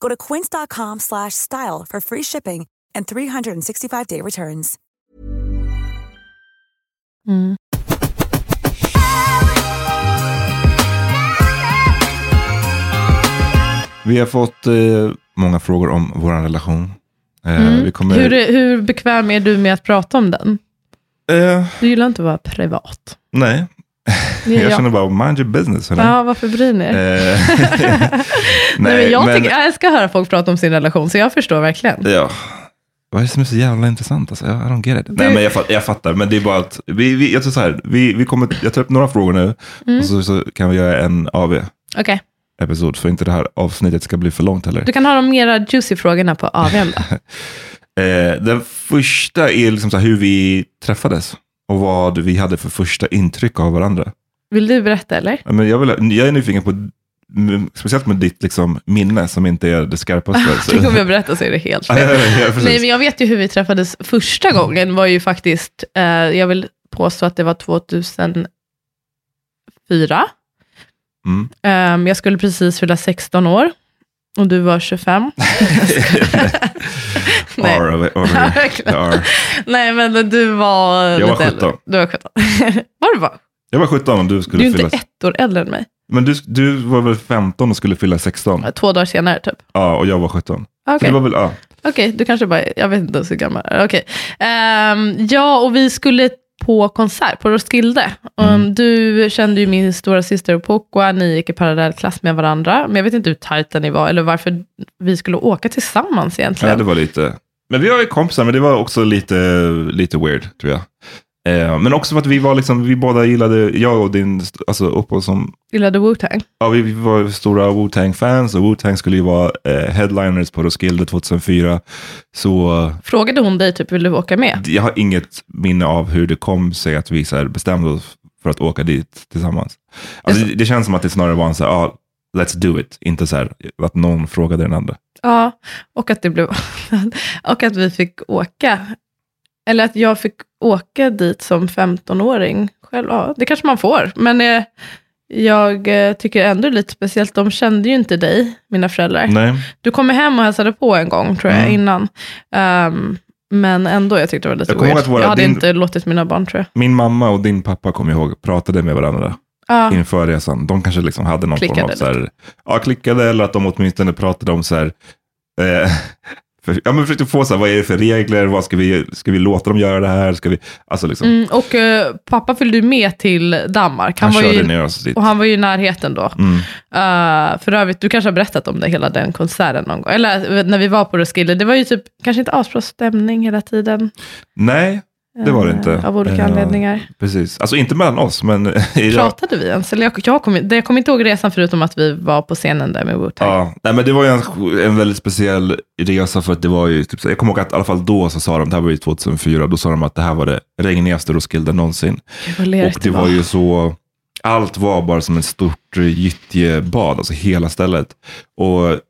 Go to quince.com slash style for free shipping and 365-day returns. Mm. Vi har fått eh, många frågor om vår relation. Eh, Mm. vi kommer, Hur, hur bekväm är du med att prata om den? Eh, Du gillar inte att vara privat. nej, Är jag känner bara mind your business. hörni. Ja, varför bryr ni er? Eh, Nej, men jag, men- tycker, jag att höra folk prata om sin relation, så jag förstår verkligen. Ja. Vad är det som är så jävla intressant? Alltså? I don't get it. Nej, men jag, jag fattar, men det är bara att vi, vi, jag, tror så här, vi, vi kommer, jag tar upp några frågor nu Mm. och så, så kan vi göra en AV-episod Okej, för inte det här avsnittet ska bli för långt heller. du kan ha de mera juicy frågorna på AWn då. Eh, den första är liksom så här hur vi träffades och vad vi hade för första intryck av varandra. Vill du berätta eller? Ja, Men jag, vill, jag är nyfiken på, speciellt med ditt liksom, minne som inte är det skarpaste. Tänk om jag berättar så är det helt fel. ja. Nej, men jag vet ju hur vi träffades första gången, var ju faktiskt, eh, jag vill påstå att det var 2004. Mm. Ehm, jag skulle precis fylla 16 år, och du var 25. Nej. R over, Ja, over verkligen. the R. Nej, men du var Jag var lite äldre. 17. Du var 17. var du bara? Jag var 17 och du Du skulle är inte fylla... ett år äldre än mig. Men du, du var väl 15 och skulle fylla 16? Två dagar senare typ. Ja, och jag var 17. Så Okej. väl, ja. Okej, du kanske bara, jag vet inte hur gammal jag är. Okej. Ehm, ja, och vi skulle på konsert på Roskilde. Um, Du kände ju min stora syster Pokwa, ni gick i parallellklass med varandra. Men jag vet inte hur tajta ni var, eller varför vi skulle åka tillsammans egentligen. ja, det var lite... Men vi var ju kompisar, men det var också lite, lite weird, tror jag. Eh, men också för att vi var liksom, vi båda gillade, jag och din, alltså Oppo som, Gillade Wu-Tang. ja vi, var stora Wu-Tang-fans och Wu-Tang skulle ju vara eh, headliners på Roskilde 2004. Så Frågade hon dig typ, vill du åka med? jag har inget minne av hur det kom sig att vi så bestämde oss för att åka dit tillsammans. Alltså, det, det känns som att det snarare var en så här, ah, let's do it, inte så här att någon frågade den andra. Ja, och att, det blev, och att vi fick åka. Eller att jag fick åka dit som 15-åring själv. Ja, det kanske man får. Men eh, jag eh, tycker ändå det är lite speciellt. De kände ju inte dig, mina föräldrar. Nej. Du kom hem och hälsade på en gång, tror jag, Mm. innan. Ehm, men ändå, jag tyckte det var lite Jag weird. att våra- jag hade din- inte låtit mina barn, tror jag. Min mamma och din pappa, kommer jag ihåg, pratade med varandra Ja. inför resan. De kanske liksom hade någon form Klickade av så här, ja, klickade eller att de åtminstone pratade om så här, eh, för, ja, men försökte få så här, vad är det för regler, vad ska vi, ska vi låta dem göra det här, ska vi, alltså liksom, Mm, och eh, pappa följde ju med till Danmark. han var körde ju, ner oss dit. och han var ju i närheten då. Mm. Uh, för övrigt, du kanske har berättat om det, hela den konserten någon gång. Eller eh, när vi var på Roskilde, det var ju typ kanske inte asbra stämning hela tiden. Nej, det var det eh, inte. Av olika Eh, anledningar. Precis, alltså inte mellan oss, men Pratade vi ens? Eller jag, jag, jag kommer inte ihåg resan förutom att vi var på scenen där med Wu-Tang. Ja, nej, men det var ju en, en väldigt speciell resa för att det var ju, typ, jag kommer ihåg att i alla fall då så sa de, det här var ju 2004, då sa de att det här var det regnigaste Roskilde någonsin. Och det det var var. ju så, allt var bara som ett stort eh, gyttjebad, alltså hela stället. Och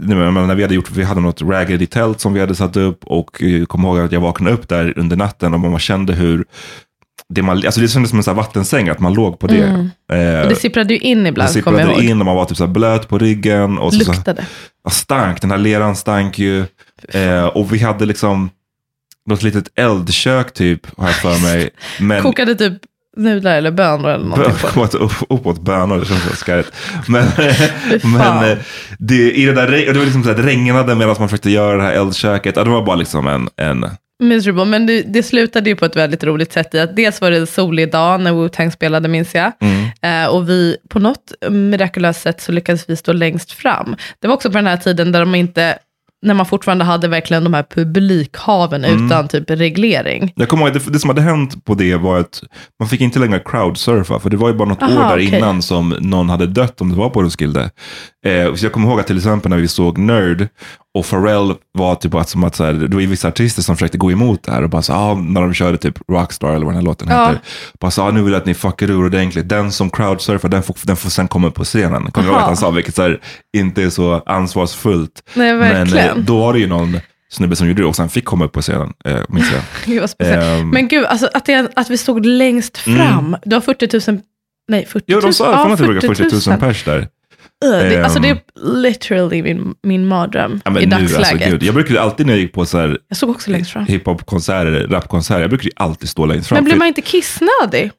när vi hade gjort, vi hade något raggedy tält som vi hade satt upp och jag kommer ihåg att jag vaknade upp där under natten och man kände hur det, man, alltså det kändes som en här vattensäng, att man låg på det. Mm. Eh, Och det sipprade ju in det ibland, kommer jag sipprade ihåg. in och man var typ så blöt på ryggen. Och så, så, Luktade. ja, stank, den här leran stank ju. Eh, och vi hade liksom något litet eldkök typ, har jag för mig. Men, Kokade typ nudlar eller bönor eller någonting. på. Uppåt, upp- uppåt bönor, det känns så skarrigt. Men, men eh, det, i det där, det var liksom så här, det regnade medan man försökte göra det här eldköket. Det var bara liksom en, en Miserable, men det, det slutade ju på ett väldigt roligt sätt i att dels var det en solig dag när Wu-Tang spelade, minns jag. mm, Eh, och vi, på något mirakulöst sätt så lyckades vi stå längst fram. Det var också på den här tiden där de inte, när man fortfarande hade verkligen de här publikhaven Mm. utan typ reglering. Jag kommer ihåg det, det som hade hänt på det var att man fick inte längre crowdsurfa, för det var ju bara något Aha, år där okej. innan som någon hade dött om det var på Roskilde. Eh, jag kommer ihåg att till exempel när vi såg Nerd och Pharrell var typ att, som att så här, det var vissa artister som försökte gå emot det här och bara så ah, när de körde typ Rockstar eller vad den här låten Ja. heter. Bara så ah, nu vill jag att ni fuckar ur ordentligt. Den som crowdsurfar, den får, den får sen komma upp på scenen. Kommer du ihåg att han sa, vilket så här, inte är så ansvarsfullt. Nej, Men eh, då var det ju någon snubbe som gjorde det och sen fick komma upp på scenen, eh, minns jag. Ehm. Men gud, alltså, att, det, att vi stod längst fram. Du har 40 000, nej 40 000. Jo, de sa ja, att det brukar 40 000 pers där. Det, alltså det är Ehm. literally min, min mardröm Ja, i nu, dagsläget. alltså, gud. Jag brukade alltid när jag gick på så här Jag såg också längst fram. hiphop-konserter, rapkonserter, jag brukade alltid stå längst fram. Men blir man inte kissnödig?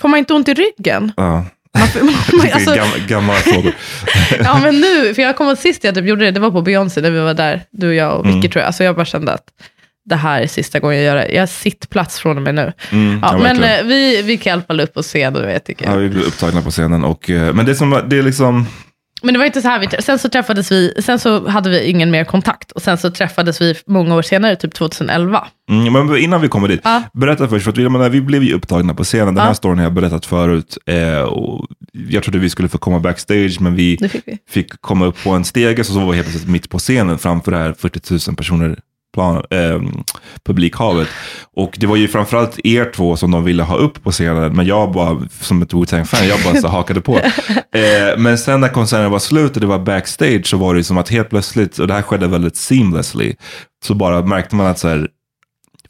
Får man inte ont i ryggen? Ja. Man, man, alltså, gam- gamla frågor. ja men nu, för jag kommer sist jag typ gjorde det, det var på Beyoncé när vi var där, du och jag och Vicky Mm. tror jag. Alltså jag bara kände att det här är sista gången jag gör det. Jag har sittplats från och med nu. Mm, ja, men eh, vi, vi kan i alla fall upp på scen och jag tycker. Ja, vi blev upptagna på scenen. Och, eh, men det som det är liksom, Men det var inte så här, vi, sen så träffades vi, sen så hade vi ingen mer kontakt. Och sen så träffades vi många år senare, typ 2011. mm, men innan vi kommer dit, Ja. berätta först, för att vi, menar, vi blev ju upptagna på scenen. Den Ja. här storyn har jag berättat förut. Eh, och jag trodde vi skulle få komma backstage, men vi fick vi. fick komma upp på en stege, så, så var vi helt plötsligt mitt på scenen framför det här 40 000 personer plan, eh, publikhavet. Och det var ju framförallt er två som de ville ha upp på scenen, men jag bara, som ett Wu-Tang-fan, jag bara så hakade på. Eh, men sen när konserten var slut och det var backstage så var det ju som att helt plötsligt, och det här skedde väldigt seamlessly, så bara märkte man att så här,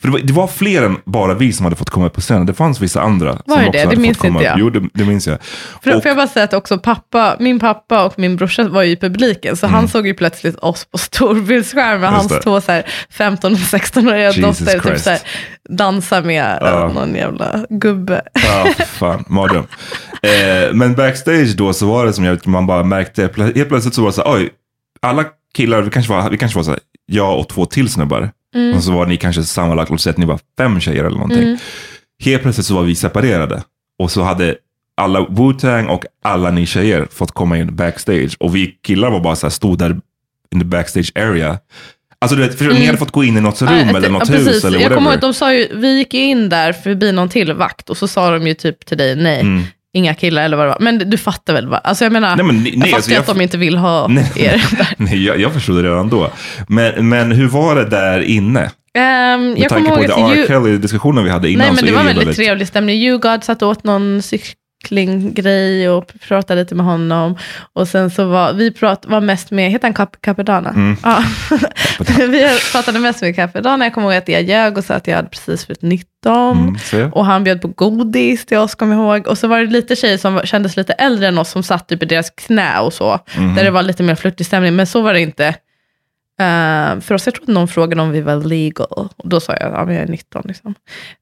för det var, det var fler än bara vi som hade fått komma upp på scenen. Det fanns vissa andra Var som det också det? hade Det fått minns komma inte upp. jag. Jo, det, det minns jag. För, Och- får jag bara säga att också pappa, min pappa och min brorsa var ju i publiken, så han såg ju plötsligt oss på storbildsskärm med Mm. Hans två så här 15 och 16-åriga Jesus dotter typ så här, dansa med eh, någon jävla gubbe. Ja, för fan, mardröm. Eh, men backstage då så var det som jag, man bara märkte, helt plötsligt så var det så här, oj, alla killar, vi kanske var, vi kanske var så här, jag och två till snubbar. Mm. Och så var ni kanske sammanlagt, låt säga att ni var fem tjejer eller någonting. Mm. Helt plötsligt så var vi separerade. Och så hade alla Wu-Tang och alla ni tjejer fått komma in backstage. Och vi killar var bara så här, stod där in the backstage area. Alltså du vet, för ni Mm. hade fått gå in i något rum Ja, eller ja, något precis. hus eller Jag kommer ihåg whatever. att de sa ju, vi gick in där förbi någon till vakt och så sa de ju typ till dig, nej, Mm. Inga killar eller vad det var. Men du fattar väl? Va? Alltså jag menar, Nej, men ni- jag nej, fattar alltså, jag- att de inte vill ha Nej. er där. Nej, jag, jag förstod det redan då. Men, men hur var det där inne? Ehm, Med jag tanke på det att R. ju, Kelly-diskussionen vi hade innan. Nej, men det var ju väldigt trevlig stämning. YouGod satt åt någon cyklinggrej och pratade lite med honom. Och sen så var vi prat, var mest med, heter han Cap, Capedana? Mm. Ja. vi pratade mest med Capedana. Jag kommer ihåg att jag ljög och sa att jag hade precis fyllt 19. Mm. Och han bjöd på godis till oss, kommer jag ihåg. Och så var det lite tjejer som kändes lite äldre än oss som satt typ i deras knä och så. Mhm. Där det var lite mer flörtig stämning. Men så var det inte. Eh, för oss, jag tror att någon frågade om vi var legal. Och då sa jag, ja men jag är 19 liksom.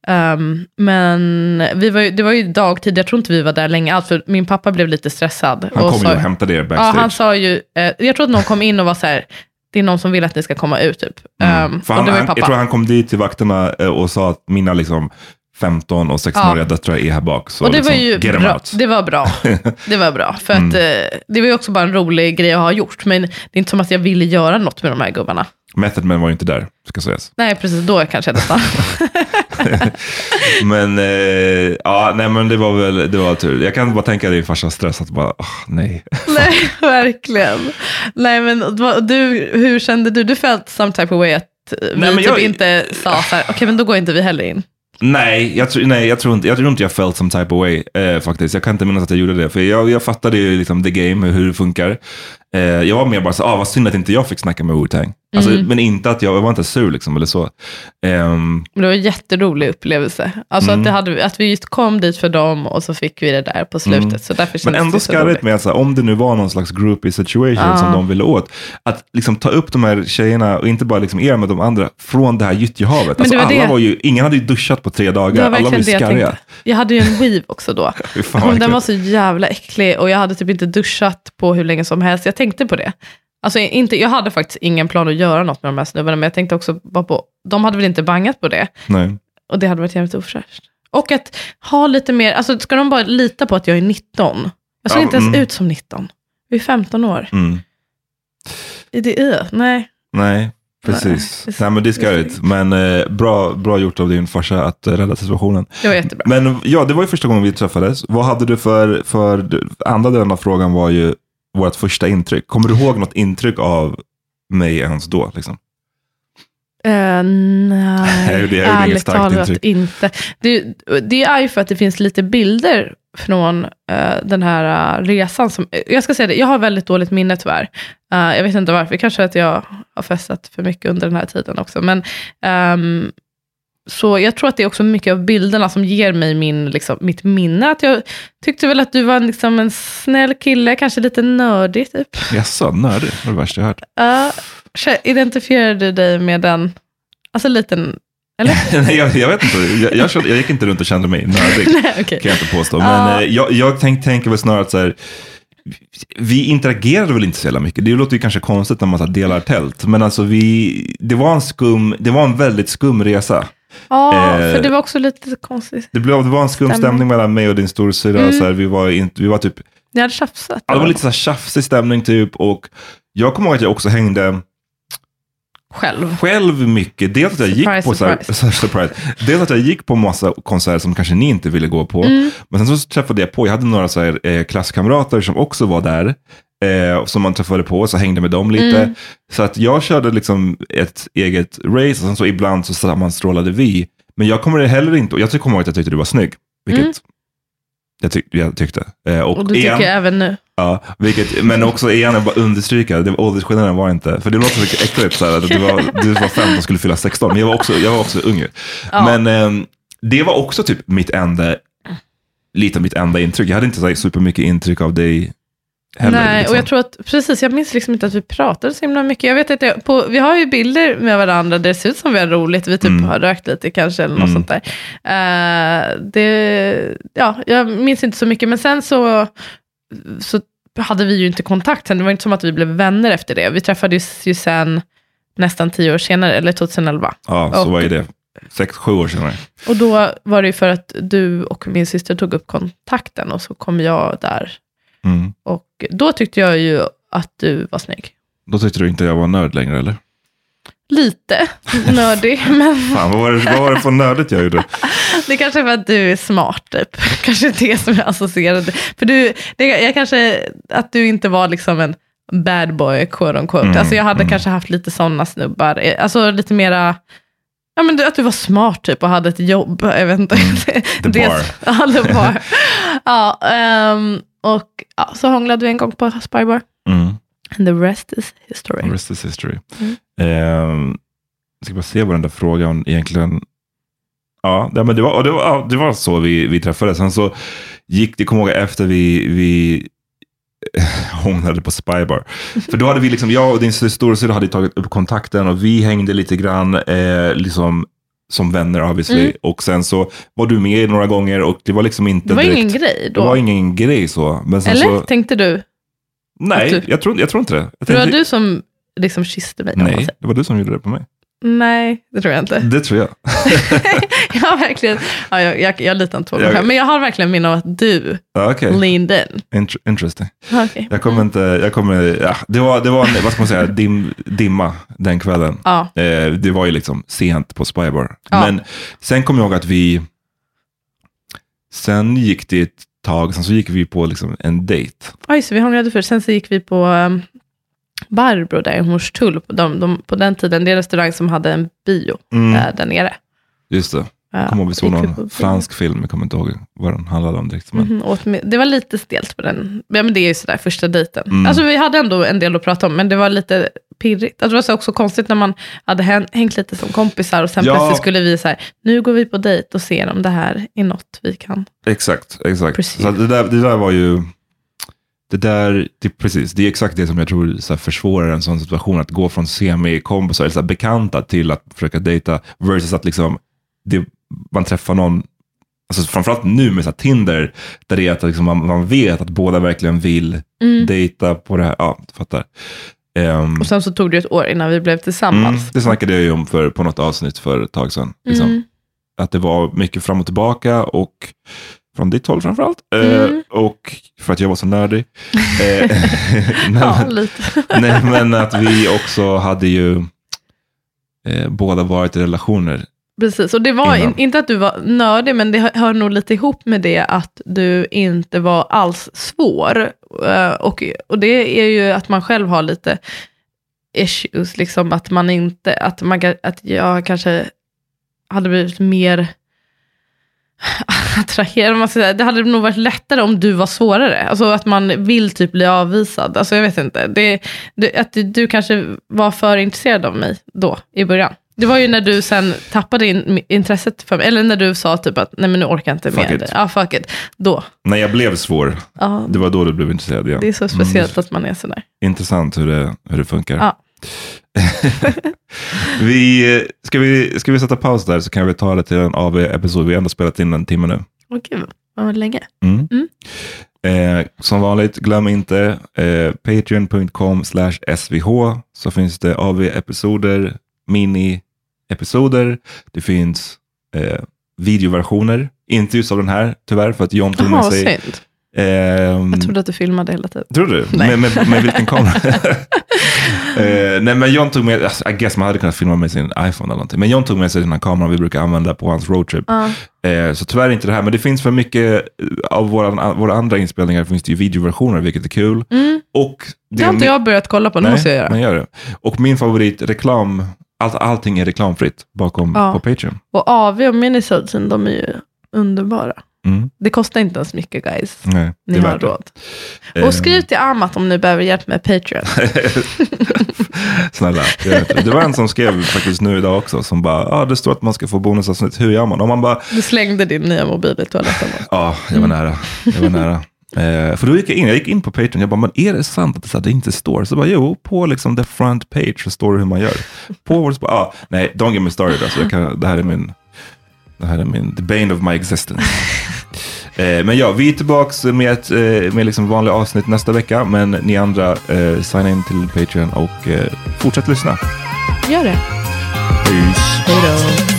Ehm, men vi var ju, det var ju dagtid, jag tror inte vi var där länge alls. För min pappa blev lite stressad. Han kom sa- ju och hämtade er Ja, backstage. han sa ju, eh, jag tror att någon kom in och var så här, det är någon som vill att ni ska komma ut typ. För och han, jag tror han kom dit till vakterna eh, och sa att mina liksom 15 och 16-åriga döttrar är här bak. Så och det liksom, var ju bra. Det var bra. Det var bra. För Mm. att eh, det var ju också bara en rolig grej att ha gjort. Men det är inte som att jag ville göra något med de här gubbarna. Method Man var ju inte där, ska sägas. Nej, precis då kanske jag nästan. Men, eh, ja, nej men det var väl, det var tur. Jag kan bara tänka dig farsans stress att bara, åh, nej. Nej, verkligen. Nej, men du, hur kände du? Du felt some type of way att eh, vi Nej, typ jag- inte sa så här, okej men då går inte vi heller in. Nej, jag, tror- nej jag, tror inte, jag tror inte jag felt some type of way eh, faktiskt. Jag kan inte minnas att jag gjorde det. För jag, jag fattade ju liksom the game, hur det funkar. Eh, jag var mer bara så, ah, vad synd att inte jag fick snacka med Wu-Tang. Alltså, Mm. Men inte att jag, jag var inte sur liksom eller så. Ehm, Men det var en jätterolig upplevelse. Alltså Mm. att, hade, att vi just kom dit för dem och så fick vi det där på slutet. Mm. Så därför Men ändå skarrigt med så här, om det nu var någon slags groupie situation Ja. som de ville åt, att liksom ta upp de här tjejerna, och inte bara liksom er med de andra, från det här gyttjehavet. Men Alltså var alla det- var ju, ingen hade ju duschat på tre dagar, alla var ju jag skarriga. tänkte. Jag hade ju en weave också då. Fan, den var så jävla äcklig och jag hade typ inte duschat på hur länge som helst. Jag tänkte på det. Alltså inte, jag hade faktiskt ingen plan att göra något med de här snubbarna, men jag tänkte också bara på, de hade väl inte bangat på det. Nej. Och det hade varit jävligt ofräscht. Och att ha lite mer, alltså ska de bara lita på att jag är 19? Jag ser Ja, inte ens mm. ut som 19. Vi är 15 år. Mm. Är det ö? Nej. Nej, precis. Nej, men det är skarrigt. Men eh, bra, bra gjort av din farsa att eh, rädda situationen. Det var jättebra. Men ja, det var ju första gången vi träffades. Vad hade du för, för andra delen av frågan var ju vårt första intryck. Kommer du ihåg något intryck av mig ens då? Liksom? Eh, nej, Jag gjorde- jag gjorde ärligt talat intryck. inte. Det, det är ju för att det finns lite bilder från eh, den här eh, resan. Som, jag ska säga det, jag har väldigt dåligt minne tyvärr. Jag vet inte varför, kanske att jag har festat för mycket under den här tiden också. Men, ehm, så jag tror att det är också mycket av bilderna som ger mig min, liksom, mitt minne. Att jag tyckte väl att du var liksom en snäll kille, kanske lite nördig typ. Jaså, nördig? Det var det värsta jag hört. Uh, identifierade du dig med den, alltså liten, eller? Nej, jag, jag vet inte. Jag, jag, kände- jag gick inte runt och kände mig nördig. Nej, okej. kan jag inte påstå. Men eh, jag, jag tänk, tänker väl snarare att så här, vi interagerade väl inte så jävla mycket. Det låter ju kanske konstigt när man så delar tält. Men alltså vi, det var en skum, det var en väldigt skum resa. Ja, Eh, för det var också lite konstigt. Det, blev, det var en skum Stämning. mellan mig och din storasyrra. Mm. Så här, vi, var vi var typ Ni hade tjafsat. Ja, det var lite så här tjafsig stämning typ. Och jag kommer ihåg att jag också hängde Själv. själv mycket. Dels att jag gick Surprise, på så här, surprise. så här, surprise. Dels att jag gick på massa konserter som kanske ni inte ville gå på. Mm. Men sen så träffade jag på, jag hade några så här, eh, klasskamrater som också var där. Eh, som man träffade på, så hängde med dem lite. Mm. Så att jag körde liksom ett eget race och sen så ibland så sammanstrålade vi. Men jag kommer heller inte, jag kommer ihåg att jag tyckte du var snygg. Vilket Mm. jag, tyck, jag tyckte. Eh, och, Och du tycker igen- även nu. Ja, vilket, men också igen, jag bara understryka, det åldersskillnaden var inte, för det låter så äckligt så här, att du var, du var 15 och skulle fylla 16, men jag var också, jag var också ung. Ja. Men ehm, det var också typ mitt enda, lite mitt enda intryck. Jag hade inte så här supermycket intryck av dig heller. Nej, liksom. och jag tror att, precis, jag minns liksom inte att vi pratade så himla mycket. Jag vet att jag, på, vi har ju bilder med varandra där det ser ut som vi har roligt. Vi typ Mm. har rökt lite kanske, eller något Mm. sånt där. Eh, det, ja, jag minns inte så mycket, men sen så, så hade vi ju inte kontakt sen. Det var inte som att vi blev vänner efter det. Vi träffades ju sen nästan tio år senare, eller 2011. Ja, så och- vad är det? Sex, sju år senare. Och då var det ju för att du och min syster tog upp kontakten och så kom jag där. Mm. Och då tyckte jag ju att du var snygg. Då tyckte du inte jag var nörd längre eller? Lite nördig, men Fan, vad var det, vad var det för nördigt jag gjorde? det kanske är för att du är smart typ. Kanske det som jag associerade. För du, det, jag kanske, att du inte var liksom en bad boy, quote on quote. Mm, Alltså jag hade mm. kanske haft lite sådana snubbar. Eh, Alltså lite mera, ja men att du var smart typ och hade ett jobb. Jag vet inte. Mm. The Det- bar. Ja, the bar. ja, ehm, och ja, så hånglade vi en gång på Spybar. Mm. And the rest is history. Rest is history. Mm. Ehm, jag ska bara se vad den där frågan egentligen... Ja, ja, men det var, det var, det var så vi, vi träffades. Sen så gick det, kommer ihåg, efter vi, vi hånglade på Spybar. För då hade vi, liksom, jag och din storasyrra hade tagit upp kontakten och vi hängde lite grann eh, liksom, som vänner obviously. Mm. Och sen så var du med några gånger och det var liksom inte Det var direkt, ingen grej då. Det var ingen grej så. Eller så, tänkte du? nej, du- jag, tror, jag tror inte det. Jag För det var tänkte- du som liksom kysste mig. Nej, det var du som gjorde det på mig. Nej, det tror jag inte. Det tror jag. jag verkligen, ja, jag, jag, jag litar inte på mig själv, men jag har verkligen minne av att du Ja, okej. leaned in. Int- interesting. Okej. Jag kommer inte, jag kommer, ja, det var, det var en, vad ska man säga, dim, dimma den kvällen. Ja. Eh, det var ju liksom sent på Spybar. Ja. Men sen kom jag ihåg att vi, sen gick det ett tag, sen så gick vi på liksom en dejt. Oj, så vi hånglade först. Sen så gick vi på um, Barbro där i Hornstull. De, de, på den tiden, det är en restaurang som hade en bio Mm. eh, där nere. Just det. Ja, Jag kommer ihåg vi såg någon på bio. fransk film, jag kommer inte ihåg vad den handlade om direkt. Men, med, det var lite stelt på den. Ja, men det är ju sådär första dejten. Mm. Alltså vi hade ändå en del att prata om, men det var lite pirrigt. Alltså, det var så också konstigt när man hade hän- hängt lite som kompisar och sen Ja. plötsligt skulle vi så här, nu går vi på dejt och ser om det här är något vi kan. Exakt, exakt. Precis. Så det, där, det där var ju, det där, det, precis, det är exakt det som jag tror så här, försvårar en sån situation, att gå från semi-kompisar, eller så här, bekanta till att försöka dejta, versus att liksom, det, man träffar någon, alltså framförallt nu med så här, Tinder, där det är att liksom, man, man vet att båda verkligen vill Mm. dejta på det här, ja, du fattar. Ehm, Och sen så tog det ett år innan vi blev mm, tillsammans. det snackade jag ju om för, på något avsnitt för ett tag sedan. Liksom Mm. att det var mycket fram och tillbaka och från ditt håll framförallt. Eh, Mm. och för att jag var så nördig. Eh, nej, Ja, men, lite. nej, men att vi också hade ju eh, båda varit i relationer. Precis, och det var in, inte att du var nördig, men det hör, hör nog lite ihop med det att du inte var alls svår. Eh, och, och det är ju att man själv har lite issues. Liksom att man inte, att, man, att jag kanske hade blivit mer attraherad. Man säga. Det hade nog varit lättare om du var svårare. Alltså att man vill typ bli avvisad. Alltså jag vet inte. Det, det, att du, kanske var för intresserad av mig då, i början. Det var ju när du sen tappade in, intresset för mig. Eller när du sa typ att nej men nu orkar jag inte Fuck mer. Ja, fuck it. Då. När jag blev svår, Ja, det var då du blev intresserad igen. det är så speciellt att man är sådär. Intressant hur det, hur det funkar. Ja. vi, ska, vi, ska vi sätta paus där så kan vi ta det till en AV-episod. Vi har ändå spelat in en timme nu. Åh gud, vad länge. Mm. Mm. Eh, som vanligt, glöm inte eh, patreon.com svh så finns det AV-episoder, mini-episoder. Det finns eh, videoversioner. Inte just av den här, tyvärr, för att John tog med sig... synd. Ehm, Jag trodde att du filmade hela tiden. Tror du? Med, med, med vilken kamera? eh, nej men John tog med, alltså, I guess man hade kunnat filma med sin iPhone eller någonting. Men John tog med sig den här kameran vi brukar använda på hans roadtrip. Ja. Eh, så tyvärr inte det här, men det finns för mycket eh, av våra, våra andra inspelningar finns det ju videoversioner, vilket är kul. Mm. Och Det har inte jag börjat kolla på, nu måste jag göra. man gör det. Och min favorit, reklam, allt, allting är reklamfritt bakom Ja. på Patreon. Och AV och Minisodsen, de är ju underbara. Mm. Det kostar inte ens mycket guys. Nej, Ni har det. råd. Eh, Och skriv till Amat om ni behöver hjälp med Patreon. Snälla, det var en som skrev faktiskt nu idag också, som bara, ah, det står att man ska få bonusavsnitt, hur gör man? Och man bara, Du slängde din nya mobil i toaletten. Ja, jag var nära. Jag var nära. Eh, för då gick jag in, jag gick in på Patreon, jag bara, men är det sant att det, så här, det inte står? Så bara, jo, på liksom the front page så står det hur man gör. På vår, ah, nej, don't get me started. Alltså, jag kan, det här är min, det här är min, the bane of my existence. Eh, men ja, vi är tillbaka med ett eh, med liksom vanliga avsnitt nästa vecka, men ni andra, eh, signa in till Patreon och eh, fortsätt lyssna. Gör det. Peace. Hej då.